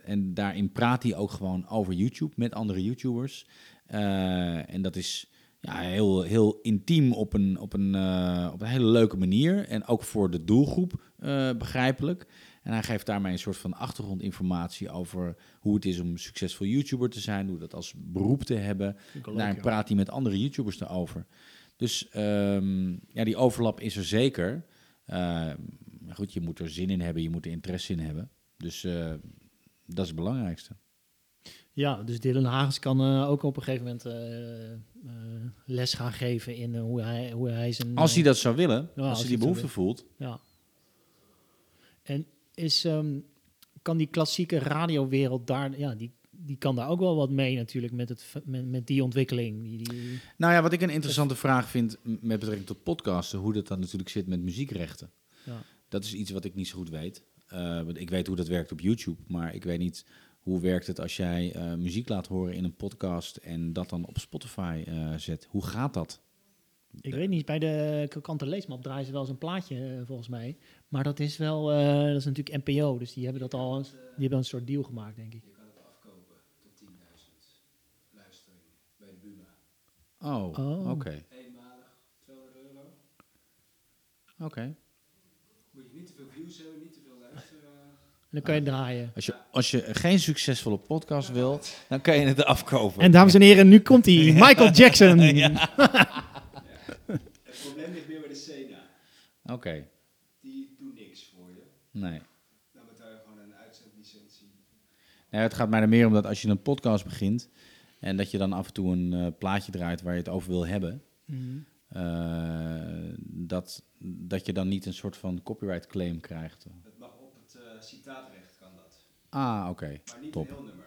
en daarin praat hij ook gewoon over YouTube met andere YouTubers. Eh, en dat is ja, heel, heel intiem op een, op, een, eh, op een hele leuke manier. En ook voor de doelgroep eh, begrijpelijk. En hij geeft daarmee een soort van achtergrondinformatie over hoe het is om een succesvol YouTuber te zijn. Hoe dat als beroep te hebben. Leuk, Daar praat hij met andere YouTubers erover. Dus ehm, ja, die overlap is er zeker. Maar goed, je moet er zin in hebben, je moet er interesse in hebben. Dus dat is het belangrijkste. Ja, dus Dylan Hagens kan eh, ook op een gegeven moment eh, eh, les gaan geven in hoe, hij, hoe hij zijn... Als hij dat zou willen, als als hij die behoefte voelt. Ja. En is, ehm, kan die klassieke radiowereld daar... Ja, die, die kan daar ook wel wat mee natuurlijk met, het, met, met die ontwikkeling. Die, die, Nou ja, wat ik een interessante vraag vind met betrekking tot podcasten, hoe dat dan natuurlijk zit met muziekrechten. ja. Dat is iets wat ik niet zo goed weet. Want ik weet hoe dat werkt op YouTube, maar ik weet niet hoe werkt het als jij eh, muziek laat horen in een podcast en dat dan op Spotify eh, zet. Hoe gaat dat? Ik weet niet, bij de Krokante Leesmap draaien ze wel eens een plaatje, eh, volgens mij. Maar dat is wel, eh, dat is natuurlijk NPO, dus die hebben dat al, die hebben een soort deal gemaakt, denk ik. Oh, Oh. oké. Oké. En dan kan je draaien. Als je, als je geen succesvolle podcast wil, dan kan je het afkopen. En dames en heren, nu komt hij, [LAUGHS] Michael Jackson. Ja. [LAUGHS] Het probleem ligt meer bij de SEDA. Oké, Die doen niks voor je. nee. Dan betaal je gewoon een uitzendlicentie. nee. Het gaat mij er meer om dat als je een podcast begint en dat je dan af en toe een eh, plaatje draait waar je het over wil hebben, Mhm. eh, dat, dat je dan niet een soort van copyright claim krijgt mag op het eh, citaatrecht kan dat. Ah, oké. Maar niet Top. een heel nummer.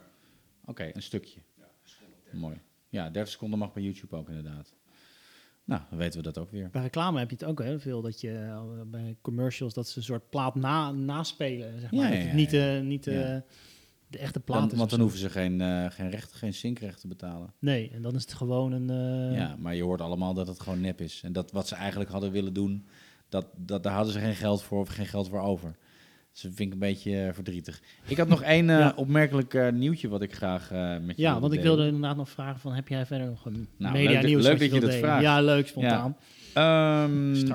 Oké, een stukje. Ja. Mooi. Ja, 30 seconden mag bij YouTube ook inderdaad. Nou, dan weten we dat ook weer. Bij reclame heb je het ook heel veel, dat je eh, bij commercials, dat ze een soort plaat na, naspelen, zeg maar. Ja, Dat ja, het ja, niet, eh, niet eh, Ja. de echte plaat Dan, is. want dan zo. hoeven ze geen, eh geen, recht, geen zinkrecht te betalen. Nee, en dan is het gewoon een... eh, Ja, maar je hoort allemaal dat het gewoon nep is. En dat wat ze eigenlijk hadden willen doen, dat, dat, daar hadden ze geen geld voor of geen geld voor over. Dus dat vind ik een beetje eh, verdrietig. Ik had nog één eh, Ja. opmerkelijk eh, nieuwtje wat ik graag met je Ja, want ik wilde inderdaad nog vragen van, heb jij verder nog een Nou, media leuk nieuws leuk wat dat je dat vraagt. Ja, leuk, spontaan.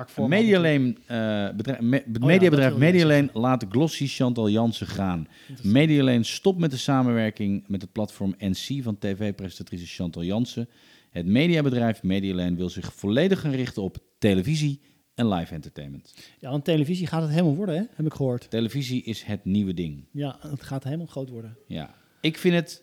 Format Medialane, eh, bedrijf, me- dat mediabedrijf Medialane laat Glossy Chantal Jansen gaan. Medialane stopt met de samenwerking met het platform NC van tv-presentatrice Chantal Jansen. Het mediabedrijf Medialane wil zich volledig gaan richten op televisie en live entertainment. Ja, want televisie gaat het helemaal worden, hè? heb ik gehoord. Televisie is het nieuwe ding. Ja, het gaat helemaal groot worden. Ja. Ik vind het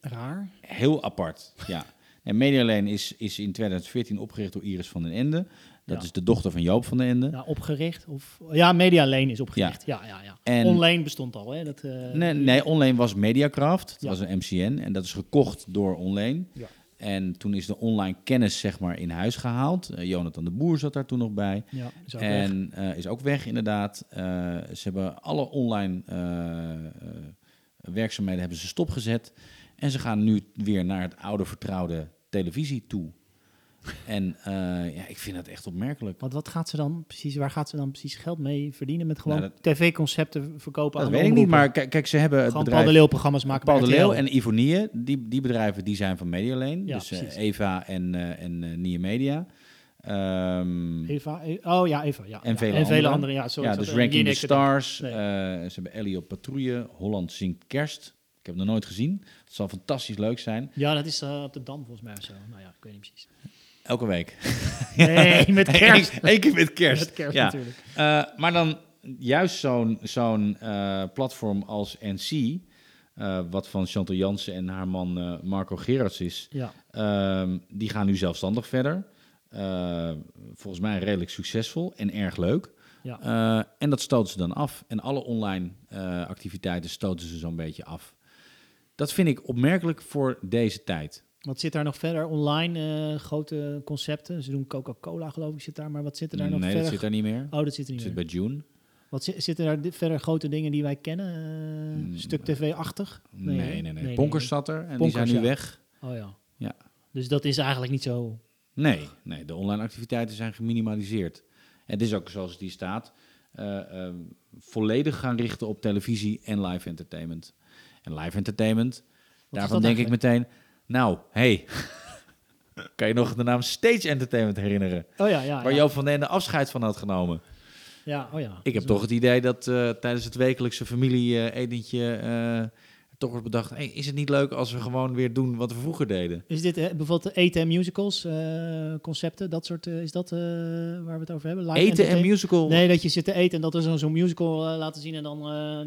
Raar. Heel apart, ja. [LAUGHS] En Media Lane is, is in 2014 opgericht door Iris van den Ende. Dat Ja. is de dochter van Joop van den Ende. Ja, opgericht. Of, ja, Media Lane is opgericht. Ja, ja, ja. En- Online bestond al, hè? Dat, eh, Nee, nee, online was Mediacraft. Dat was een MCN. En dat is gekocht door online. En toen is de online kennis zeg maar in huis gehaald. Eh, Jonathan de Boer zat daar toen nog bij. Ja, is ook weg. en eh, is ook weg inderdaad. Eh, ze hebben alle online werkzaamheden hebben ze stopgezet. En ze gaan nu weer naar het oude vertrouwde televisie toe. En eh, ja, ik vind dat echt opmerkelijk. Want wat gaat ze dan precies, waar gaat ze dan precies geld mee verdienen? Met gewoon Nou, tv-concepten verkopen Dat aan weet ik niet, maar kijk, ze hebben het Gewoon bedrijf... Paul de Leeuw-programma's maken Paul de Leeuw en Ivonie, die, die bedrijven die zijn van Medialane. Ja, dus eh. Eva en, eh en Nia Media. Ehm, Eva, E- oh ja, Eva. Ja, En ja. vele en vele. Ja, zo ja, dus Ranking the. Stars. Nee. ze hebben Ellie op patrouille. Holland zingt kerst. Ik heb het nog nooit gezien. Het zal fantastisch leuk zijn. Ja, dat is op de Dam volgens mij of zo. Nou ja, ik weet niet precies. Elke week. [LAUGHS] [LAUGHS] Nee, met kerst. Eén keer met kerst. Met kerst ja. natuurlijk. Eh, maar dan juist zo'n zo'n eh, platform als NC... eh, wat van Chantal Jansen en haar man Marco Gerards is... Ja. Ehm, die gaan nu zelfstandig verder. Volgens mij redelijk succesvol en erg leuk. Ja. En dat stoten ze dan af. En alle online activiteiten stoten ze zo'n beetje af. Dat vind ik opmerkelijk voor deze tijd. Wat zit daar nog verder? Online eh, grote concepten. Ze doen Coca-Cola geloof ik zit daar. Maar wat zit er daar nog nee, verder? dat zit daar niet meer. Oh, dat zit er Dat niet zit meer. bij June. Wat zi- zitten daar verder grote dingen die wij kennen? Mm, stuk tv-achtig? Nee, nee, nee. Ponkers zat er en die zijn nu ja. weg. Oh ja. Ja. Dus dat is eigenlijk niet zo... Nee, nee, de online activiteiten zijn geminimaliseerd. Het is ook zoals het hier staat. eh, eh, volledig gaan richten op televisie en live entertainment. En live entertainment, daarvan denk ik meteen... Nou, hey, [LAUGHS] kan je nog de naam Stage Entertainment herinneren? Oh ja, ja. waar ja. Joop van den Ende afscheid van had genomen. Ja, oh ja. Ik heb toch het idee dat eh, tijdens het wekelijkse familie-etentje... eh, toch wordt bedacht, hey, is het niet leuk als we gewoon weer doen wat we vroeger deden? Is dit eh, bijvoorbeeld de eten en musicals concepten? Dat soort, is dat waar we het over hebben? Live Eten en musical... Nee, dat je zit te eten en dat we zo'n zo'n musical laten zien en dan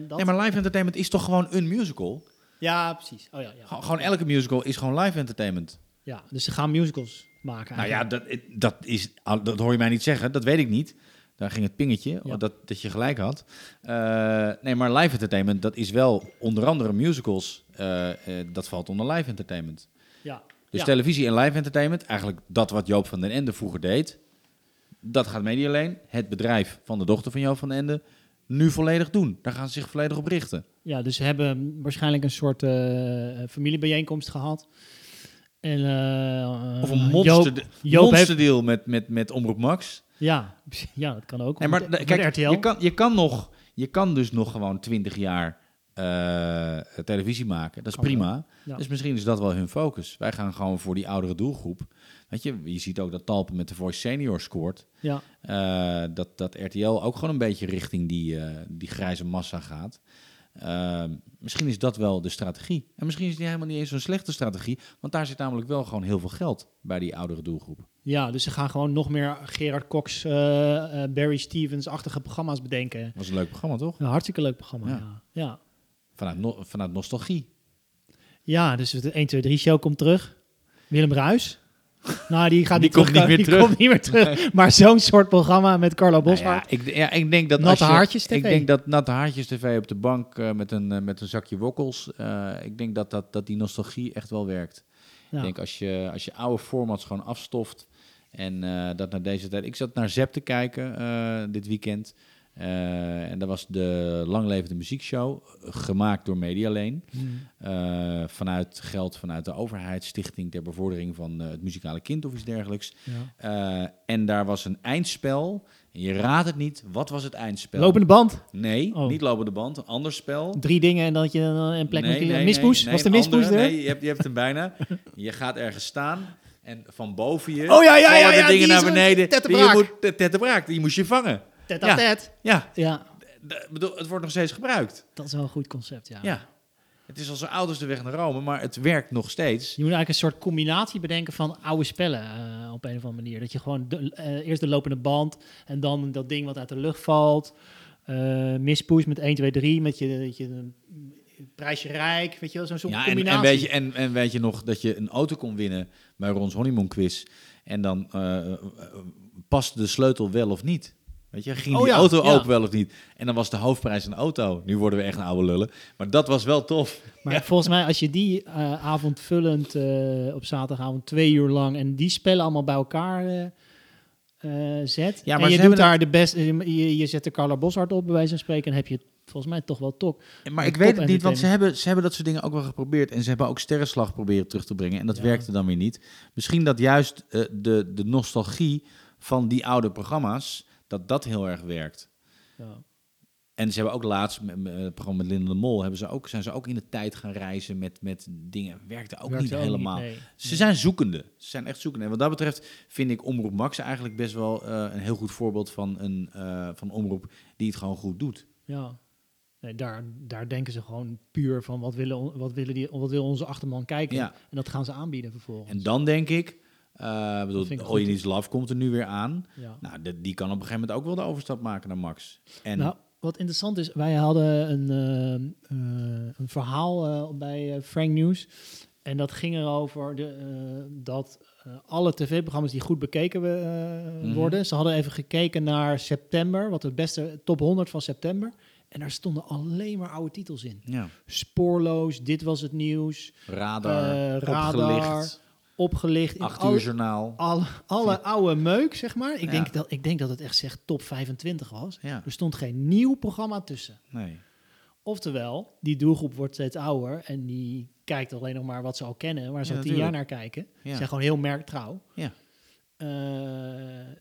dat. Nee, maar live entertainment is toch gewoon een musical? Ja, precies. Oh ja, ja. Gewoon gewoon elke musical is gewoon live entertainment. Ja, dus ze gaan musicals maken. Nou ja, eigenlijk. dat, dat, is, dat hoor je mij niet zeggen. Dat weet ik niet. Daar ging het pingetje, Ja. dat, dat je gelijk had. Eh, nee, maar live entertainment, dat is wel onder andere musicals. eh, eh, dat valt onder live entertainment. ja. Dus ja. televisie en live entertainment, eigenlijk dat wat Joop van den Ende vroeger deed. Dat gaat Medialeen, het bedrijf van de dochter van Joop van den Ende, nu volledig doen. Daar gaan ze zich volledig op richten. Ja, dus ze hebben waarschijnlijk een soort eh, familiebijeenkomst gehad. En, eh, Of een Joop- monster, Joop monsterdeal met, met, met Omroep Max. Ja, [LAUGHS] ja, dat kan ook. Nee, maar Met- met kijk, RTL. je kan, je, kan nog, je kan dus nog gewoon 20 jaar eh, televisie maken. Dat is Kan prima. Ja. Dus misschien is dat wel hun focus. Wij gaan gewoon voor die oudere doelgroep. Weet je, je ziet ook dat Talpen met de Voice Senior scoort. Ja, Eh, dat, dat RTL ook gewoon een beetje richting die, eh, die grijze massa gaat. Eh, misschien is dat wel de strategie. En misschien is die helemaal niet eens zo'n slechte strategie. Want daar zit namelijk wel gewoon heel veel geld bij die oudere doelgroep. ja, dus ze gaan gewoon nog meer Gerard Cox, eh, eh, Barry Stevens-achtige programma's bedenken. Dat was een leuk programma, toch? Een hartstikke leuk programma, Ja. ja. Ja, Vanuit, no- vanuit nostalgie. ja dus de 1, 2, 3 show komt terug. Willem Ruis. Nou, die gaat Die niet komt terug, niet meer die terug. komt niet meer terug. Maar zo'n soort programma met Carlo Nou Boswaard. ja, ik, ja, ik denk dat Natte Haartjes TV. Ik denk dat Natte Haartjes TV op de bank eh, met, een, eh, met een zakje wokkels. eh, ik denk dat, dat, dat die nostalgie echt wel werkt. Ja. Ik denk als je, als je oude formats gewoon afstoft. En dat naar deze tijd. Ik zat naar Zep te kijken dit weekend. Eh, en dat was de langlevende muziekshow. Gemaakt door Medialane. Hmm. eh, vanuit geld vanuit de overheid. Stichting ter bevordering van eh, het muzikale kind of iets dergelijks. Ja. En daar was een eindspel. En je raadt het niet. Wat was het eindspel? Lopende band. Nee, Oh. niet lopende band. Een ander spel. Drie dingen en dat je dan een plek nee, moet nee, Mispoes? nee, Was de mispoes andere. er? Nee, je hebt, je hebt hem bijna. je gaat ergens staan. En van boven je Oh ja, ja, ja, de dingen naar beneden. die je moet. Die moest je vangen. Tet Ja. tet. Ja, bedoel, het wordt nog steeds gebruikt. dat is wel een goed concept, ja. Ja. Het is al zo oud als de weg naar Rome, maar het werkt nog steeds. Je moet eigenlijk een soort combinatie bedenken van oude spellen eh, op een of andere manier. Dat je gewoon de, eh, eerst de lopende band en dan dat ding wat uit de lucht valt. Eh mispoes met 1, 2, 3 met je, dat je prijsje rijk, weet je wel, zo'n soort Ja, en, combinatie. en, weet je, en, en weet je nog dat je een auto kon winnen bij Rons Honeymoon Quiz. En dan past de sleutel wel of niet. Weet je, ging Oh die ja, auto ja. open wel of niet? En dan was de hoofdprijs een auto. Nu worden we echt een oude lullen. Maar dat was wel tof. Maar volgens mij, als je die eh, avondvullend eh, op zaterdagavond twee uur lang en die spellen allemaal bij elkaar eh, zet. Ja, en maar je ze doet daar de beste. Je, je zet de Carla Boshart op, bij wijze van spreken, en heb je het volgens mij toch wel tok. Maar ik weet het top niet, want ze hebben, ze hebben dat soort dingen ook wel geprobeerd. En ze hebben ook sterrenslag proberen terug te brengen. En dat werkte dan weer niet. Misschien dat juist de, de nostalgie van die oude programma's, dat dat heel erg werkt. Ja. En ze hebben ook laatst, met, met het programma met Linda de Mol, hebben ze ook, zijn ze ook in de tijd gaan reizen met, met dingen. Werkte ook niet ook helemaal. nee. Ze zijn zoekende. Ze zijn echt zoekende. En wat dat betreft vind ik Omroep Max eigenlijk best wel eh, een heel goed voorbeeld van een, eh, van omroep die het gewoon goed doet. Ja. Nee, daar, daar denken ze gewoon puur van wat willen, wat willen, die, wat wil onze achterman kijken. Ja. En dat gaan ze aanbieden vervolgens. En dan denk ik, eh bedoel, All You Love komt er nu weer aan. ja. Nou, de- die kan op een gegeven moment ook wel de overstap maken naar Max. En Nou, wat interessant is, wij hadden een, eh, eh, een verhaal bij Frank News. En dat ging erover de, dat alle tv-programma's die goed bekeken Mhm. worden. Ze hadden even gekeken naar september, wat het beste top 100 van september. En daar stonden alleen maar oude titels in. ja, Spoorloos, dit was het nieuws, radar, radar, opgelicht, opgelicht. in acht al- uur journaal. alle, alle oude meuk, zeg maar. Ik, Ja. denk dat, ik denk dat het echt zegt top 25 was. Ja, Er stond geen nieuw programma tussen. nee. Oftewel, die doelgroep wordt steeds ouder en die kijkt alleen nog maar wat ze al kennen, waar ze Ja, al tien jaar naar kijken. Ze zijn gewoon heel merktrouw. Ja. Eh,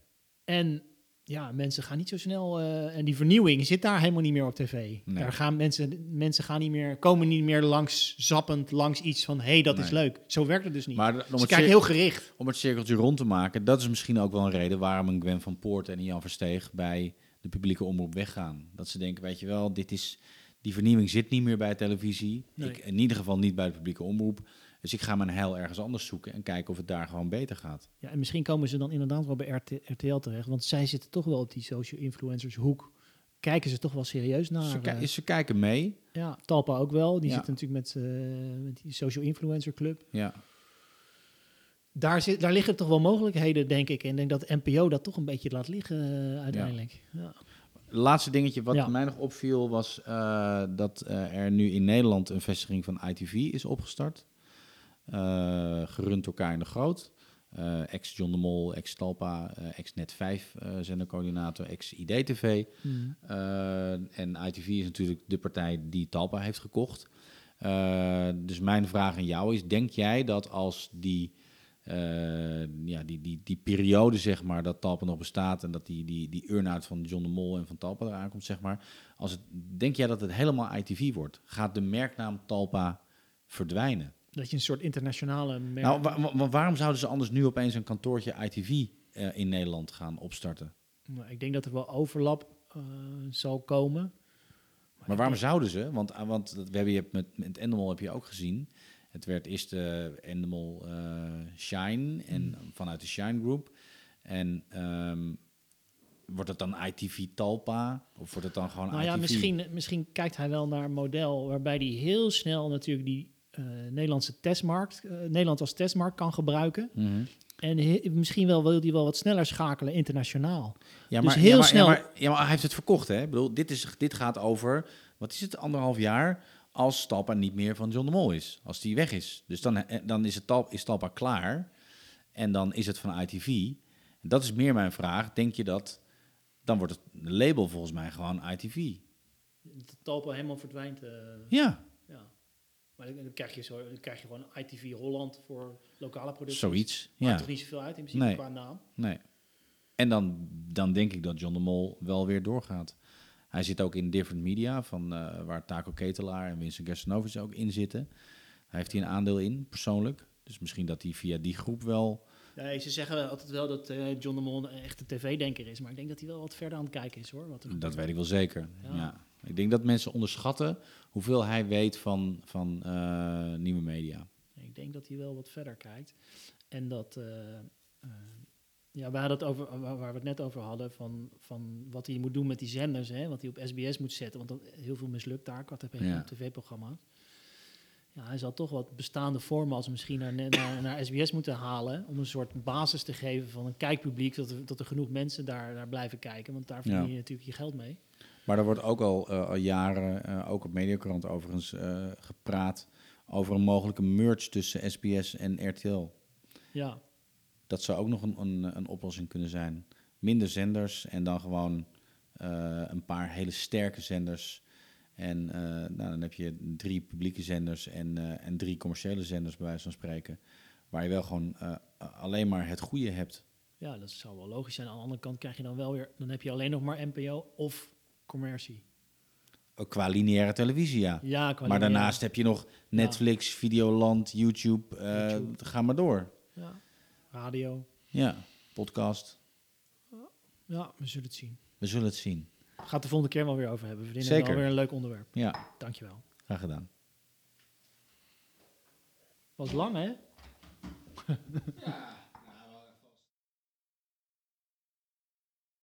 en ja, mensen gaan niet zo snel. eh, en die vernieuwing zit daar helemaal niet meer op tv. Nee. Daar gaan mensen, mensen gaan niet meer, komen niet meer langs zappend langs iets van hé, hey, dat is leuk. Zo werkt het dus niet. Maar om ze het, heel gericht. om het cirkeltje rond te maken, dat is misschien ook wel een reden waarom een Gwen van Poort en een Jan Versteeg bij de publieke omroep weggaan. Dat ze denken, weet je wel, dit is, die vernieuwing zit niet meer bij televisie. Nee. Ik, in ieder geval niet bij de publieke omroep. Dus ik ga mijn heil ergens anders zoeken en kijken of het daar gewoon beter gaat. Ja, en misschien komen ze dan inderdaad wel bij RT RTL terecht, want zij zitten toch wel op die social influencers hoek. Kijken ze toch wel serieus naar. ze, ki- eh, ze kijken mee. Ja, Talpa ook wel. Die Ja. zit natuurlijk met, eh, met die social influencer club. Ja. Daar, zit, daar liggen toch wel mogelijkheden, denk ik. En ik denk dat NPO dat toch een beetje laat liggen eh, uiteindelijk. Ja. Laatste dingetje wat Ja. mij nog opviel was dat er nu in Nederland een vestiging van ITV is opgestart. Eh, gerund door Karin de Groot. Eh, ex-John de Mol, ex-Talpa, eh, ex-Net 5 eh zendercoördinator, ex-IDTV. Mm. Eh, en ITV is natuurlijk de partij die Talpa heeft gekocht. Dus mijn vraag aan jou is, denk jij dat als die, ja, die, die, die periode, zeg maar, dat Talpa nog bestaat en dat die, die, die earn-out van John de Mol en van Talpa eraan komt, zeg maar, als het, denk jij dat het helemaal ITV wordt? Gaat de merknaam Talpa verdwijnen? Dat je een soort internationale merk... Nou, wa- wa- wa- waarom zouden ze anders nu opeens een kantoortje ITV eh, in Nederland gaan opstarten? Nou, ik denk dat er wel overlap eh, zal komen. Maar waarom zouden ze? Want, ah, want we hebben je met, met Endemol heb je ook gezien. Het werd eerst eh Endemol Shine en vanuit de Shine Group. En ehm, wordt het dan ITV Talpa? Of wordt het dan gewoon Nou ja, misschien, misschien kijkt hij wel naar een model waarbij hij heel snel natuurlijk die Nederlandse testmarkt, eh, Nederland als testmarkt kan gebruiken. Mhm. En he- misschien wel wil hij wel wat sneller schakelen internationaal. Ja, Dus maar, heel ja, maar, snel- Ja maar, ja, maar hij heeft het verkocht, hè? Ik bedoel, dit, is, dit gaat over, wat is het, anderhalf jaar... als Talpa niet meer van John de Mol is. Als die weg is. Dus dan, eh, dan is, het Tal, is Talpa klaar. En dan is het van ITV. Dat is meer mijn vraag. Denk je dat... Dan wordt het label volgens mij gewoon ITV. Dat Talpa helemaal verdwijnt. eh, ja. Maar dan, dan krijg je zo, dan krijg je gewoon ITV Holland voor lokale producties. zoiets. Maakt Ja, toch niet zoveel uit in principe Nee. qua naam. nee. En dan, dan denk ik dat John de Mol wel weer doorgaat. Hij zit ook in Different Media, van, eh, waar Taco Ketelaar en Vincent Gerstenovic ook in zitten. Hij heeft hier een aandeel in, persoonlijk. Dus misschien dat hij via die groep wel... Nee, ze zeggen altijd wel dat eh, John de Mol een echte tv-denker is. Maar ik denk dat hij wel wat verder aan het kijken is hoor. Wat Dat weet ik wel zeker. Ja. Ja. Ik denk dat mensen onderschatten hoeveel hij weet van, van eh, nieuwe media. Ik denk dat hij wel wat verder kijkt. En dat, eh, eh, ja, hadden het over, waar, waar we het net over hadden, van, van wat hij moet doen met die zenders, hè, wat hij op SBS moet zetten. Want dat, heel veel mislukt daar qua Ja. tv-programma's. ja, hij zal toch wat bestaande formats misschien naar, naar, naar SBS moeten halen. Om een soort basis te geven van een kijkpubliek. Dat er, dat er genoeg mensen daar, daar blijven kijken. Want daar verdien Ja. je natuurlijk je geld mee. Maar er wordt ook al, eh, al jaren, eh, ook op Mediakrant overigens, eh, gepraat over een mogelijke merge tussen SBS en RTL. Ja, Dat zou ook nog een, een, een oplossing kunnen zijn. Minder zenders en dan gewoon een paar hele sterke zenders. En nou, dan heb je drie publieke zenders en, en drie commerciële zenders, bij wijze van spreken. Waar je wel gewoon alleen maar het goede hebt. ja, dat zou wel logisch zijn. Aan de andere kant krijg je dan wel weer... Dan heb je alleen nog maar NPO of commercie. Ook Qua lineaire televisie, ja. Ja, qua maar daarnaast heb je nog Netflix, Videoland, YouTube. eh, YouTube. Ga maar door. Ja. Radio. Ja, podcast. Ja, we zullen het zien. We zullen het zien. Gaat het de volgende keer wel weer over hebben. We vinden Zeker. het wel weer een leuk onderwerp. Ja, Dankjewel. graag gedaan. Was lang, hè? Ja, [LAUGHS]